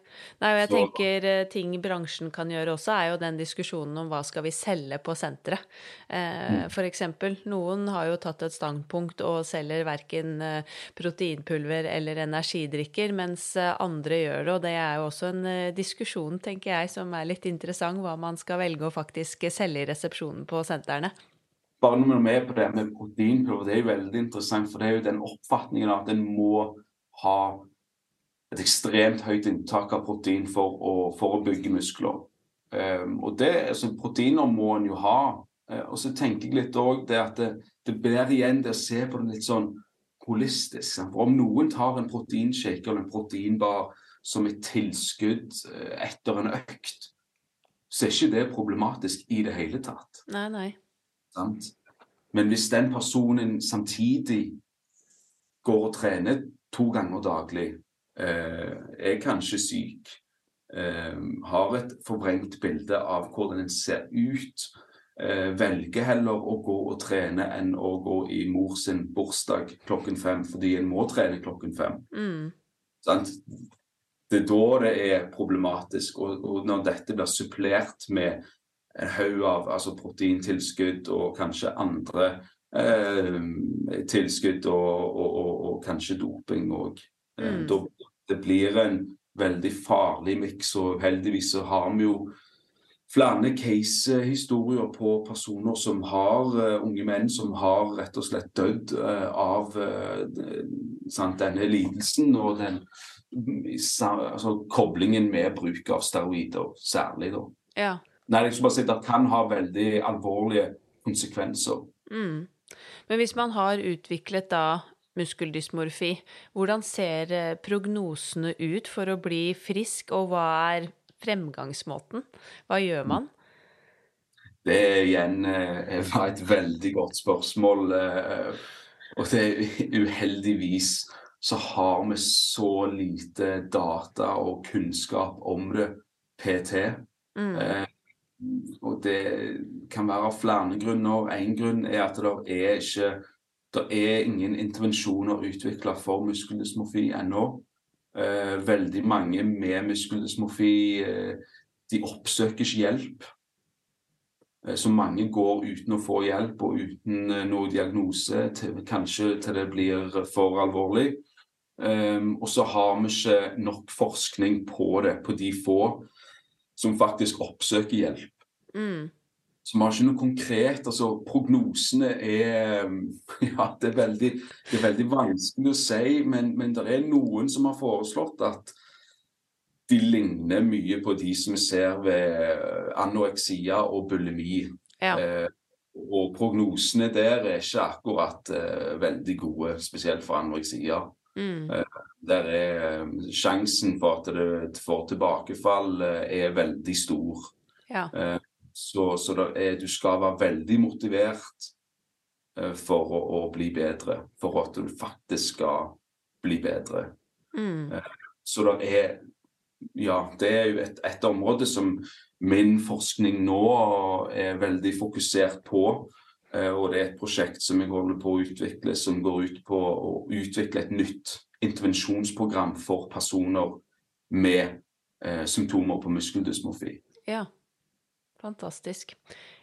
Nei, og jeg så. tenker eh, ting bransjen kan gjøre også, er jo den diskusjonen om hva skal vi selge på senteret. Eh, mm. for eksempel, noen har jo tatt et standpunkt og selger verken eh, proteinpulver eller energidrikker, mens andre gjør det. Og det er jo også en diskusjon, tenker jeg, som er litt interessant, hva man skal velge å faktisk selge i resepsjonen på sentrene bare når vi er med på det med proteinpulver, det er jo veldig interessant. For det er jo den oppfatningen av at en må ha et ekstremt høyt inntak av protein for å, for å bygge muskler. Um, og det, altså, Proteiner må en jo ha. Uh, og så tenker jeg litt òg det at det, det blir igjen det å se på det litt sånn holistisk. For om noen tar en proteinshake eller en proteinbar som et tilskudd uh, etter en økt, så er ikke det problematisk i det hele tatt. Nei, nei. Sant? Men hvis den personen samtidig går og trener to ganger daglig, eh, er kanskje syk, eh, har et forvrengt bilde av hvordan en ser ut, eh, velger heller å gå og trene enn å gå i mor sin bursdag klokken fem fordi en må trene klokken fem. Mm. Det er da det er problematisk. Og, og når dette blir supplert med en haug av altså proteintilskudd og kanskje andre eh, tilskudd, og, og, og, og, kanskje doping òg. Eh, mm. Det blir en veldig farlig miks, og heldigvis så har vi jo flere case-historier på personer som har uh, unge menn som har rett og slett dødd uh, av uh, sant, denne lidelsen og den altså, koblingen med bruk av steroider, særlig. da. Ja. Det kan ha veldig alvorlige konsekvenser. Mm. Men hvis man har utviklet da muskeldysmorfi, hvordan ser eh, prognosene ut for å bli frisk, og hva er fremgangsmåten? Hva gjør man? Det igjen eh, var et veldig godt spørsmål. Eh, og det er uheldigvis så har vi så lite data og kunnskap om det PT. Mm. Og det kan være av flere grunner. Én grunn er at det er ikke det er ingen intervensjoner utvikla for muskeldysmorfi ennå. Eh, veldig mange med muskeldysmorfi eh, oppsøker ikke hjelp. Eh, så mange går uten å få hjelp og uten eh, noe diagnose, til, kanskje til det blir for alvorlig. Um, og så har vi ikke nok forskning på det, på de få som faktisk oppsøker hjelp. Mm. Så vi har ikke noe konkret. altså Prognosene er ja, det er veldig, det er veldig vanskelig å si, men, men det er noen som har foreslått at de ligner mye på de som vi ser ved anoreksia og bulimi. Ja. Eh, og prognosene der er ikke akkurat eh, veldig gode, spesielt for anoreksia. Mm. Der er eh, sjansen for at du får tilbakefall eh, er veldig stor. Ja. Eh, Så, så er, du skal være veldig motivert eh, for å, å bli bedre. For at du faktisk skal bli bedre. Mm. Så det er Ja, det er jo et, et område som min forskning nå er veldig fokusert på. Eh, Og det er et prosjekt som jeg holder på å utvikle, som går ut på å utvikle et nytt intervensjonsprogram for personer med eh, symptomer på muskeldysmorfi. Ja. Fantastisk.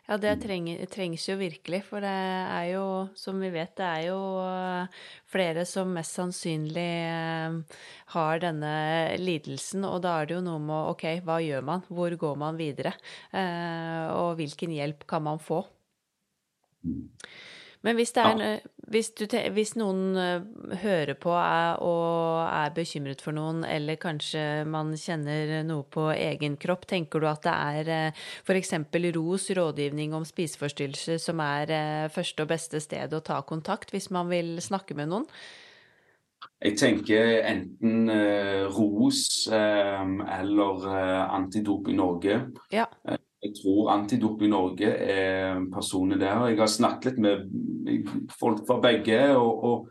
Ja, det Mm. trenger, trengs jo virkelig, for det er jo, som vi vet, det er jo eh, flere som mest sannsynlig eh, har denne lidelsen, og da er det jo noe med ok, hva gjør man? Hvor går man videre? Eh, og hvilken hjelp kan man få? Men hvis, en- hvis, du, hvis noen eh, hører på er, og er bekymret for noen, eller kanskje man kjenner noe på egen kropp, tenker du at det er f.eks. ROS, rådgivning om spiseforstyrrelser, som er eh, første og beste sted å ta kontakt hvis man vil snakke med noen? Jeg tenker enten eh, ROS eh, eller eh, Antidoping Norge. Ja. Jeg tror Antidoping Norge er personer der. Jeg har snakket litt med folk fra begge. og, og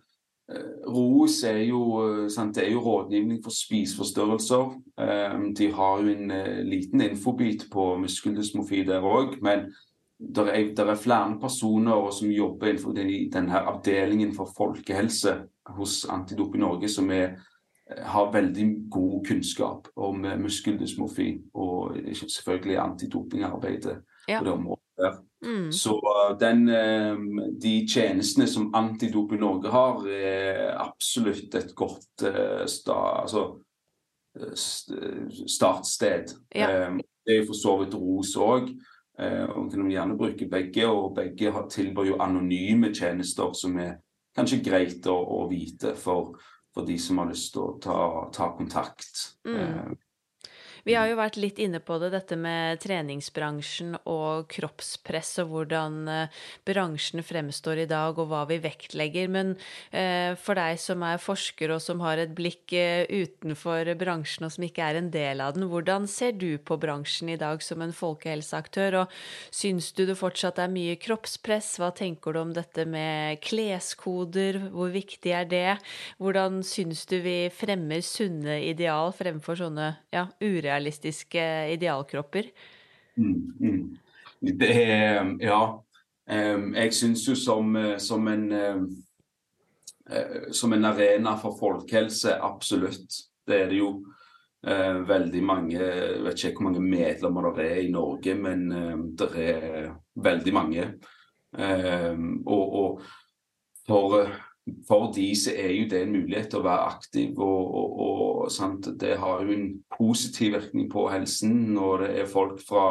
eh, ROS er jo, eh, sant, det er jo rådgivning for spiseforstyrrelser. Eh, de har jo en liten infobit på muskeldysmofi der òg, men det er, er flere personer som jobber innenfor denne avdelingen for folkehelse hos Antidop i Norge som er, har veldig god kunnskap om eh, muskeldysmofi og selvfølgelig antidopingarbeidet Ja. på det området. der. Mm. Så uh, den, eh, de tjenestene som Antidoping Norge har, er absolutt et godt eh, sta, altså, eh, startsted. Ja. Eh, Det er for så vidt ROS òg. Og kan gjerne bruke begge, og begge har- tilbyr jo anonyme tjenester som er kanskje greit å, å vite for, for de som har lyst til å ta, ta kontakt. Mm. Vi har jo vært litt inne på det, dette med treningsbransjen og kroppspress, og hvordan eh, bransjen fremstår i dag, og hva vi vektlegger. Men eh, for deg som er forsker, og som har et blikk eh, utenfor bransjen, og som ikke er en del av den, hvordan ser du på bransjen i dag som en folkehelseaktør? Og syns du det fortsatt er mye kroppspress? Hva tenker du om dette med kleskoder? Hvor viktig er det? Hvordan syns du vi fremmer sunne ideal fremfor sånne ja, urealistiske idealkropper? Mm, mm. Det Ja. jeg syns jo som, eh, som en eh, Som en arena for folkehelse, absolutt. Det er det jo. Eh, veldig mange Jeg vet ikke hvor mange medlemmer det er i Norge, men det er veldig mange. Og, og for, for de så er jo det en mulighet til å være aktiv, og, og, og det har jo en positiv virkning på helsen når det er folk fra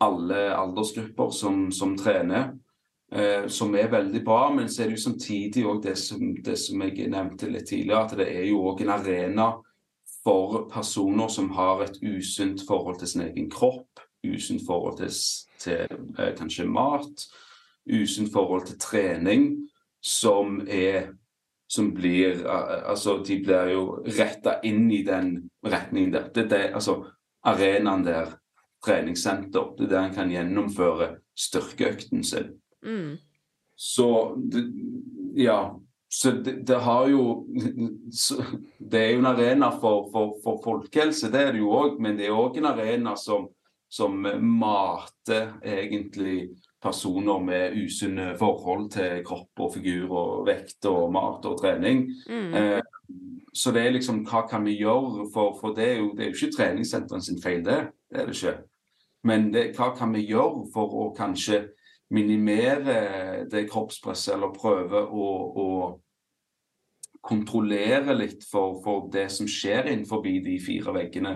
alle aldersgrupper som, som trener, eh, som er veldig bra. Men så er det jo samtidig òg det, det som jeg nevnte litt tidligere, at det er jo òg en arena for personer som har et usunt forhold til sin egen kropp, usunt forhold til, til eh, kanskje mat, usunt forhold til trening, som er som blir Altså, de blir jo retta inn i den retningen der. Det er det, altså arenaen der, treningssenter, det er der en kan gjennomføre styrkeøkten sin. Mm. Så det, ja. Så det, det har jo så, Det er jo en arena for, for, for folkehelse, det er det jo òg, men det er òg en arena som, som mater egentlig personer med usunne forhold til kropp og figur og vekt og mat og trening. Mm. Eh, så det er liksom hva kan vi gjøre, for, for det, er jo, det er jo ikke treningssentrene sin feil, det. Det er det ikke. Men det, hva kan vi gjøre for å kanskje minimere det kroppspresset, eller prøve å, å kontrollere litt for, for, det som skjer innenfor de fire veggene.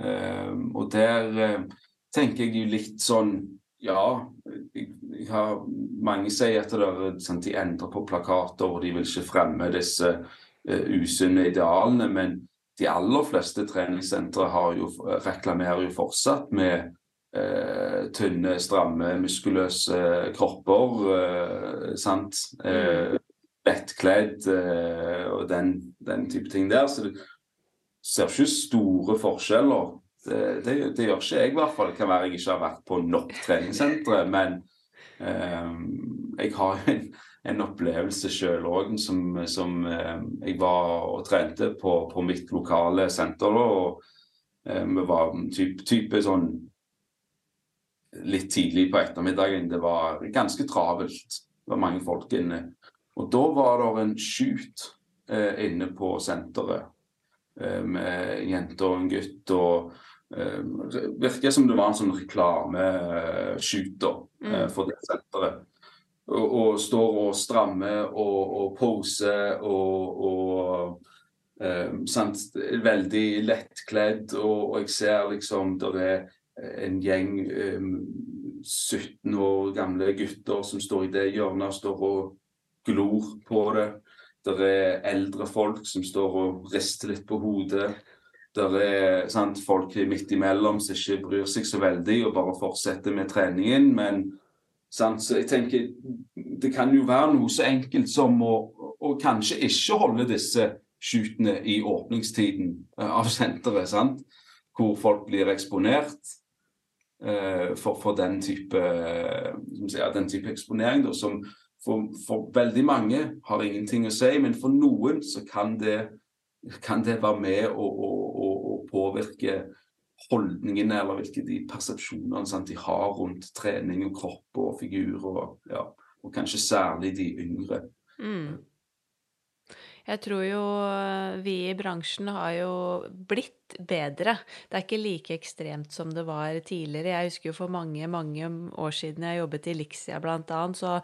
Eh, og der eh, tenker jeg jo litt sånn ja, jeg, har, mange sier at det, sant, de endrer på plakater og de vil ikke fremme disse uh, usunne idealene. Men de aller fleste treningssentre jo, reklamerer jo fortsatt med uh, tynne, stramme, muskuløse kropper. Uh, sant? Uh, Vettkledd og den, den, type ting der. Så det ser ikke store forskjeller det, det, det, gjør ikke jeg, i hvert fall. Det kan være jeg ikke har vært på nok treningssentre. Men um, jeg har en, en opplevelse sjøl òg som, som um, jeg var og trente på, på mitt lokale senter. Da, og eh, vi var type, type sånn litt tidlig på ettermiddagen. Det var ganske travelt. Det var mange folk inne. Og da var det en shoot uh, inne på senteret med med jente og en gutt. og Eh, virker som det var en sånn reklameskyter mm. Eh, for det senteret. Og, og, står og strammer og, og poser og, og eh, sant, Veldig lettkledd. Og, jeg ser liksom der er en gjeng eh, 17 år gamle gutter som står i det hjørnet og står og glor på det. Der er eldre folk som står og rister litt på hodet. Der er sant, folk midt imellom som ikke bryr seg så veldig og bare fortsetter med treningen. Men sant, så jeg tenker det kan jo være noe så enkelt som å, å kanskje ikke holde disse shootene i åpningstiden eh, av senteret. sant? Hvor folk blir eksponert uh, for, for, den type, ja, den type eksponering. Da, som for, for veldig mange har ingenting å si, men for noen så kan det kan det være med å, å, å, å påvirke holdningene eller hvilke de persepsjonene sant, de har rundt trening og kropp og figur, og, ja, og kanskje særlig de yngre. Mm. Jeg tror jo eh, vi i bransjen har jo blitt bedre. Det er ikke like ekstremt som det var tidligere. Jeg husker jo for mange, mange år siden jeg jobbet i Lixia blant annet, så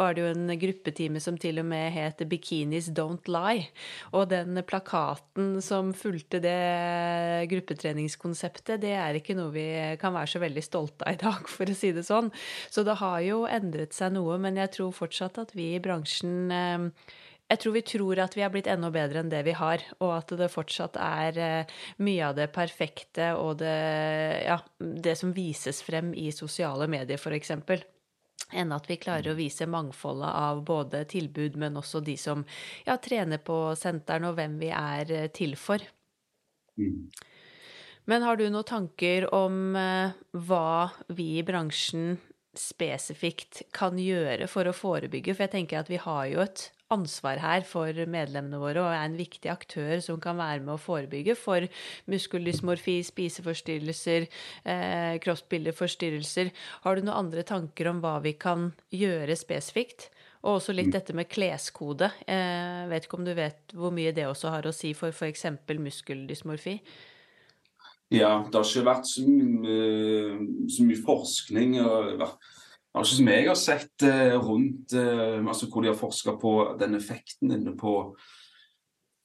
var det jo en gruppetime som til og med het Bikinis Don't Lie. Og den plakaten som fulgte det gruppetreningskonseptet, det er ikke noe vi kan være så veldig stolte av i dag, for å si det sånn. Så det har jo endret seg noe, men jeg tror fortsatt at vi i bransjen eh, jeg tror vi tror at vi er blitt enda bedre enn det vi har, og at det fortsatt er eh, mye av det perfekte og det, ja, det som vises frem i sosiale medier, f.eks. Enn at vi klarer å vise mangfoldet av både tilbud, men også de som ja, trener på senteren, og hvem vi er eh, til for. Mm. Men har du noen tanker om uh, hva vi i bransjen spesifikt kan gjøre for å forebygge? For jeg tenker at vi har jo et ansvar her for medlemmene våre og er en viktig aktør som kan være med å forebygge for muskeldysmorfi, spiseforstyrrelser, eh, kroppsbildeforstyrrelser. Har du noen andre tanker om hva vi kan gjøre spesifikt? Og også litt mm. dette med kleskode. Eh, vet ikke om du vet hvor mye det også har å si for f.eks. muskeldysmorfi? Ja, det har ikke vært så mye, så mye forskning. Og, Altså, som jeg har sett eh, rundt eh, altså hvor de har forska på den effekten inne på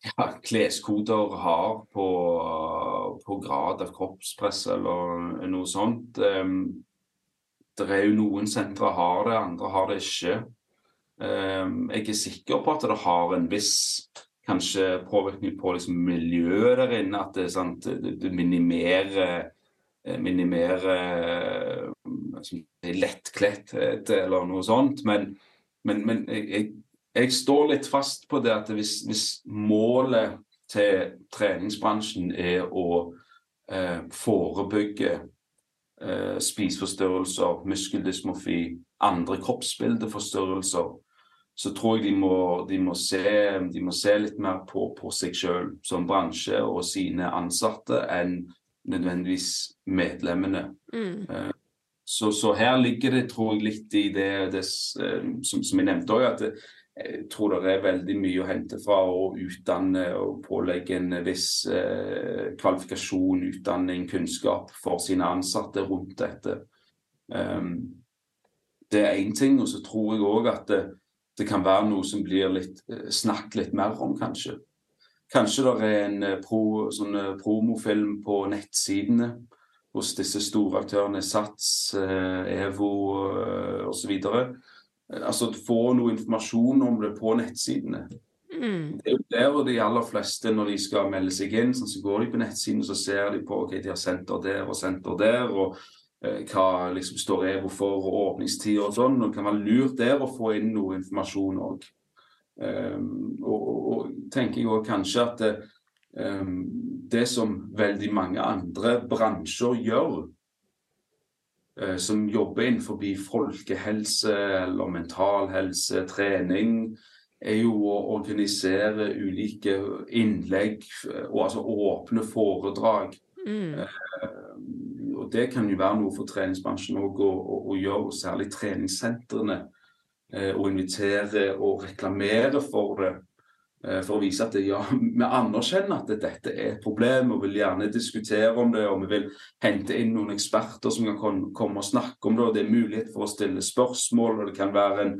ja, kleskoder har på, på, grad av kroppspress eller noe sånt. Um, det er jo noen sentre har det, andre har det ikke. Um, jeg er sikker på at det har en viss kanskje påvirkning på liksom, miljøet der inne. At det, sant, det, det minimerer Eh, altså, lettkletthet eller noe sånt. Men, men, men jeg, jeg, står litt fast på det at hvis, hvis målet til treningsbransjen er å eh, forebygge eh, spiseforstyrrelser, muskeldysmofi, andre kroppsbildeforstyrrelser, så tror jeg de må, de må, se, de må se, litt mer på, på seg sjøl som bransje og sine ansatte enn nødvendigvis medlemmene. Mm. Eh, Så, så, her ligger det tror jeg, litt i det, det som, som, jeg nevnte òg, at det, jeg tror det er veldig mye å hente fra å utdanne og pålegge en viss eh, kvalifikasjon, utdanning, kunnskap for sine ansatte rundt dette. Um, det er én ting. Og så tror jeg òg at det, det, kan være noe som blir litt eh, snakket litt mer om, kanskje. Kanskje det er en eh, pro, sånn eh, promofilm på nettsidene hos disse store aktørene, Sats, EVO osv. Eh, altså få noe informasjon om det på nettsidene. Mm. Det er jo der de aller fleste, når de skal melde seg inn, sånn, så går de på nettsiden så ser de på ok, de har senter der og senter der, og eh, hva liksom står EVO for, og åpningstider og sånn. og Det kan være lurt der å få inn noe informasjon òg. Um, ehm, og, og, og, tenker jeg òg kanskje at um, det som veldig mange andre bransjer gjør, Eh, som jobber innenfor folkehelse eller mental helse, trening, er jo å organisere ulike innlegg, og altså åpne foredrag. Mm. Uh, og Det kan jo være noe for treningsbransjen òg å, å, å, gjøre, særlig treningssentrene. Å invitere og reklamere for det. Eh, for å vise at ja, vi anerkjenner at dette er et problem og vil gjerne diskutere om det. Og vi vil hente inn noen eksperter som kan komme og snakke om det. og Det er mulighet for å stille spørsmål. og Det kan være en,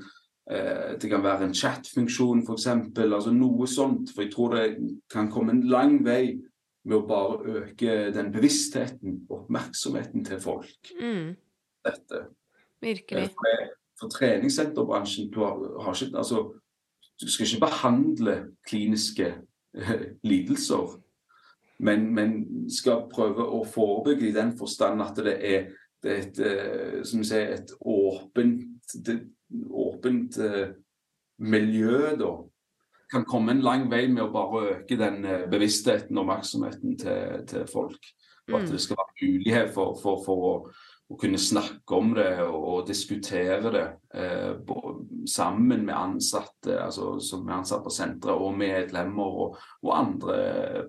eh, det kan være en chatfunksjon f.eks. Altså noe sånt. For jeg tror det kan komme en lang vei med å bare øke den bevisstheten og oppmerksomheten til folk. Mm. Dette. Virkelig. Eh, for, for treningssenterbransjen du har, har ikke, altså du skal ikke behandle kliniske eh, lidelser, men, men, skal prøve å forebygge i den forstand at det er, det er et, eh, som sier, et åpent, det, åpent uh, miljø. da kan komme en lang vei med å bare øke den bevisstheten og oppmerksomheten til, til folk. Og at mm. det skal være mulighet for, for, for å å kunne snakke om det og, diskutere det eh, sammen med ansatte, altså som er ansatt på senteret, og medlemmer og, og andre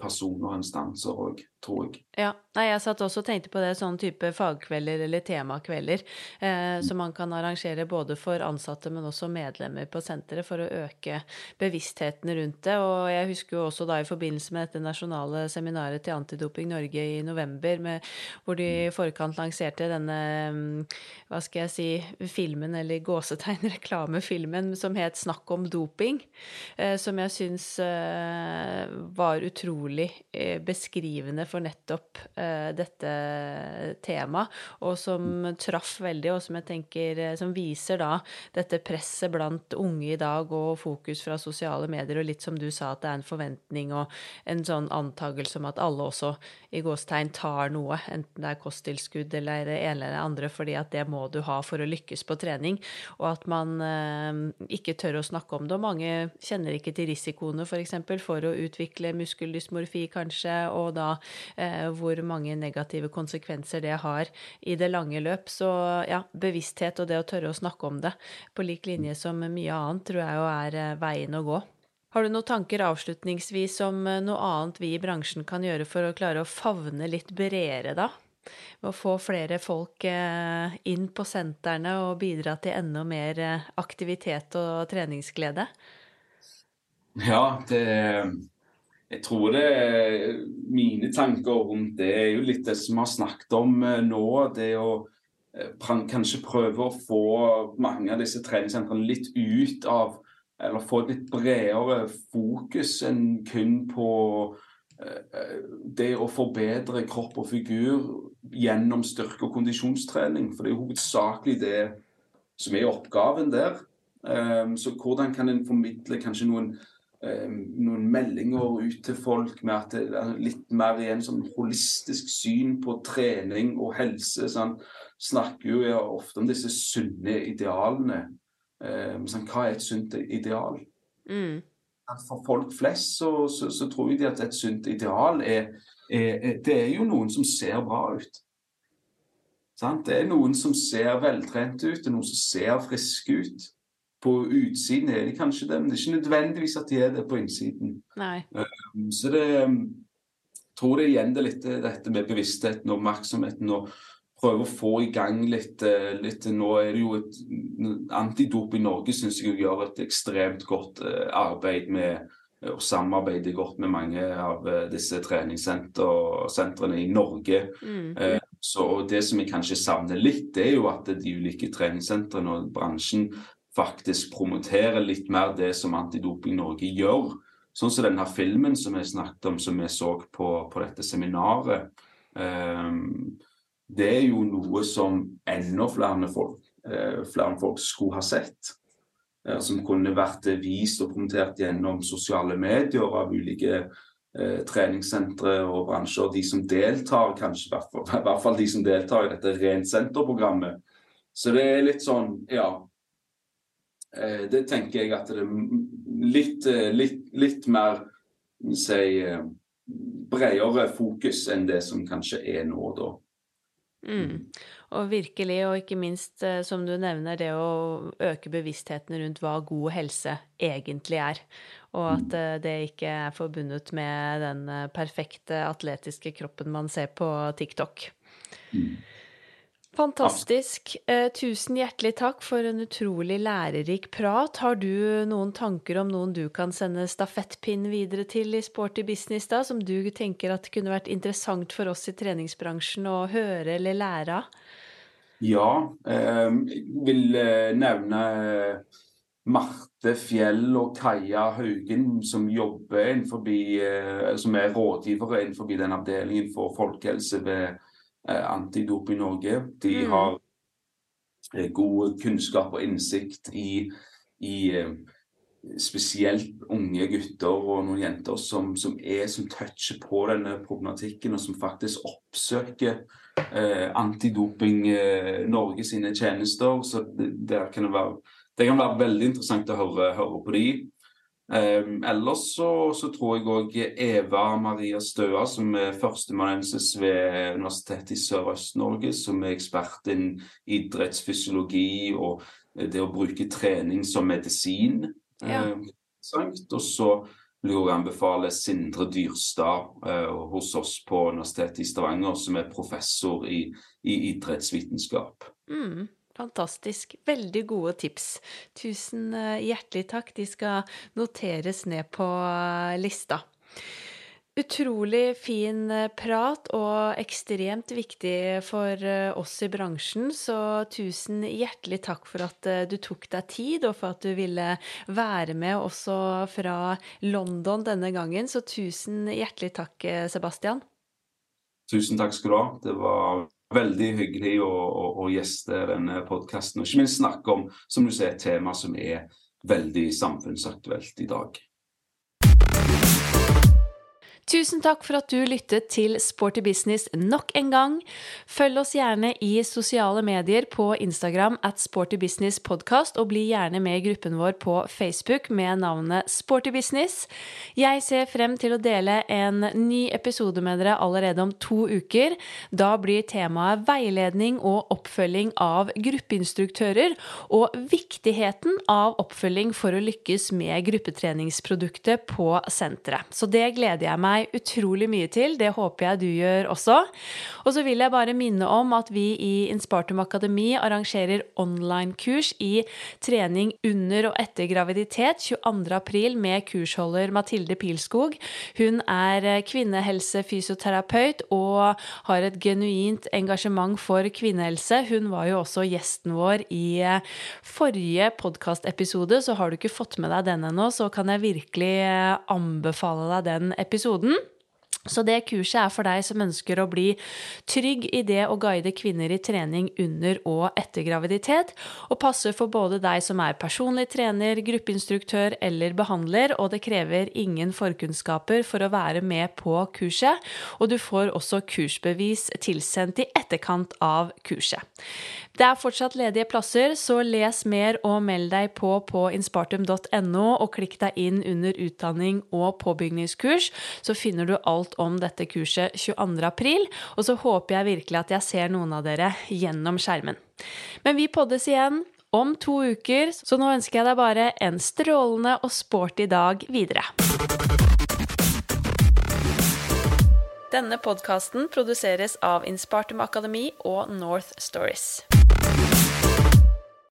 personer og instanser òg, tror jeg. Ja, Nei, jeg satt også og tenkte på det, sånn type fagkvelder eller temakvelder eh, som man kan arrangere både for ansatte, men også medlemmer på senteret for å øke bevisstheten rundt det. Og jeg husker jo også da i forbindelse med dette nasjonale seminaret til Antidoping Norge i november, med, hvor de i forkant lanserte denne hva skal jeg si, filmen, eller gåsetegn, reklamefilmen som het 'Snakk om doping', eh, som jeg syns eh, var utrolig eh, beskrivende for nettopp dette temaet, og som traff veldig, og som jeg tenker som viser da dette presset blant unge i dag, og fokus fra sosiale medier, og litt som du sa, at det er en forventning og en sånn antakelse om at alle også i gåstegn tar noe, enten det er kosttilskudd eller en eller andre, fordi at det må du ha for å lykkes på trening. Og at man uh, ikke tør å snakke om det. Og mange kjenner ikke til risikoene f.eks. For, for å utvikle muskeldysmorfi, kanskje, og da eh, hvor mange negative konsekvenser det har i det lange løp. Så ja, bevissthet og det å tørre å snakke om det på lik linje som mye annet, tror jeg jo er eh, veien å gå. Har du noen tanker avslutningsvis om eh, noe annet vi i bransjen kan gjøre for å klare å favne litt bredere, da? med å få flere folk eh, inn på sentrene og bidra til enda mer eh, aktivitet og treningsglede? Ja, det Jeg tror det Mine tanker rundt det er jo litt det som vi har snakket om eh, nå. Det å kanskje prøve å få mange av disse treningssentrene litt ut av Eller få et litt bredere fokus enn kun på det å forbedre kropp og figur gjennom styrke- og kondisjonstrening. For det er jo hovedsakelig det som er oppgaven der. Så hvordan kan en formidle kanskje noen, noen, meldinger ut til folk med at det er litt mer igjen sånn holistisk syn på trening og helse. Sånn. Snakker jo ofte om disse sunne idealene. Um, sånn, hva er et sunt ideal? Mm. For folk flest så, så, så tror jeg at et sunt ideal er det er jo noen som ser bra ut. Det er noen som ser veltrente ut, det er noen som ser friske ut. På utsiden er de kanskje det, men det er ikke nødvendigvis at de er det på innsiden. Nei. Um, så det jeg um, tror det igjen det litt dette med bevisstheten og oppmerksomheten. og prøve å få i gang litt, eh, litt Nå er det jo et Antidop i Norge syns jeg gjør et ekstremt godt eh, arbeid med og samarbeider godt med mange av disse treningssentrene i Norge. Mm. Så Det som jeg kanskje savner litt, det er jo at de ulike treningssentrene og bransjen faktisk promoterer litt mer det som Antidoping Norge gjør. Sånn som denne filmen som jeg snakket om, som vi så på, på dette seminaret. Um, det er jo noe som enda flere folk, uh, flere folk skulle ha sett. Uh, som kunne vært vist og promotert gjennom sosiale medier av ulike uh, treningssentre og bransjer. De som deltar, kanskje, i hvert fall de som deltar i dette Rent senter-programmet. Så det er litt sånn, ja Det tenker jeg at det er litt, litt, litt mer si, bredere fokus enn det som kanskje er nå, da. Mm. Og virkelig, og ikke minst, eh, som du nevner, det å øke bevisstheten rundt hva god helse egentlig er. Og at mm. eh, det ikke er forbundet med den eh, perfekte atletiske kroppen man ser på TikTok. Mm. Fantastisk. Eh, tusen hjertelig takk for en utrolig lærerik prat. Har du noen tanker om noen du kan sende stafettpinn videre til i Sporty business, da, som du tenker at kunne vært interessant for oss i treningsbransjen å høre eller lære av? Ja, eh, vil eh, nevne eh, Marte Fjell og Kaja Haugen, som jobber innenfor, som er rådgivere innenfor den avdelingen for folkehelse ved Eh, Antidop i Norge. De mm. har eh, god kunnskap og innsikt i, i eh, spesielt unge gutter og noen jenter som, som, er, som toucher på denne problematikken, og som faktisk oppsøker eh, Antidoping eh, Norge sine tjenester. Så det, det, kan være, det, kan være, veldig interessant å høre, høre på de. Um, ellers så, så, tror jeg òg Eva Maria Støa, som er førsteamanuensis ved Universitetet i Sørøst-Norge, som er ekspert innen idrettsfysiologi og det å bruke trening som medisin. Ja. Um, og så vil jeg anbefale Sindre Dyrstad uh, hos oss på Universitetet i Stavanger, som er professor i, i idrettsvitenskap. Mm. Fantastisk. Veldig gode tips. Tusen eh, hjertelig takk. De skal noteres ned på eh, lista. Utrolig fin eh, prat og ekstremt viktig for oss i bransjen, så tusen hjertelig takk for at du tok deg tid, og for at du ville være med også fra London denne gangen. Så tusen hjertelig takk, Sebastian. Tusen takk skal du ha. Det var veldig hyggelig å, å, å gjeste denne podkasten, og ikke minst snakke om som du ser, et tema som er veldig samfunnsaktuelt i dag. Tusen takk for at du lyttet til Sporty business nok en gang. Følg oss gjerne i sosiale medier på Instagram at Sporty Business Podcast, og bli gjerne med i gruppen vår på Facebook med navnet Sporty Business. Jeg ser frem til å dele en ny episode med dere allerede om to uker. Da blir temaet veiledning og oppfølging av gruppeinstruktører, og viktigheten av oppfølging for å lykkes med gruppetreningsproduktet på senteret. Så det gleder jeg meg meg utrolig mye til. Det håper jeg du gjør også. Og så vil jeg bare minne om at vi i Inspartum Akademi arrangerer online-kurs i trening under og etter graviditet 22.4 med kursholder Mathilde Pilskog. Hun er kvinnehelsefysioterapeut og har et genuint engasjement for kvinnehelse. Hun var jo også gjesten vår i forrige podkastepisode, så har du ikke fått med deg den ennå, så kan jeg virkelig anbefale deg den episoden. Så det kurset er for deg som ønsker å bli trygg i det å guide kvinner i trening under og etter graviditet, og passer for både deg som er personlig trener, gruppeinstruktør eller behandler, og det krever ingen forkunnskaper for å være med på kurset, og du får også kursbevis tilsendt i etterkant av kurset. Det er fortsatt ledige plasser, så les mer og meld deg på på inspartum.no, og klikk deg inn under utdanning og påbygningskurs, så finner du alt om dette kurset 22.4. Og så håper jeg virkelig at jeg ser noen av dere gjennom skjermen. Men vi poddes igjen om to uker, så nå ønsker jeg deg bare en strålende og sporty dag videre. Denne podkasten produseres av Innspartum Akademi og North Stories.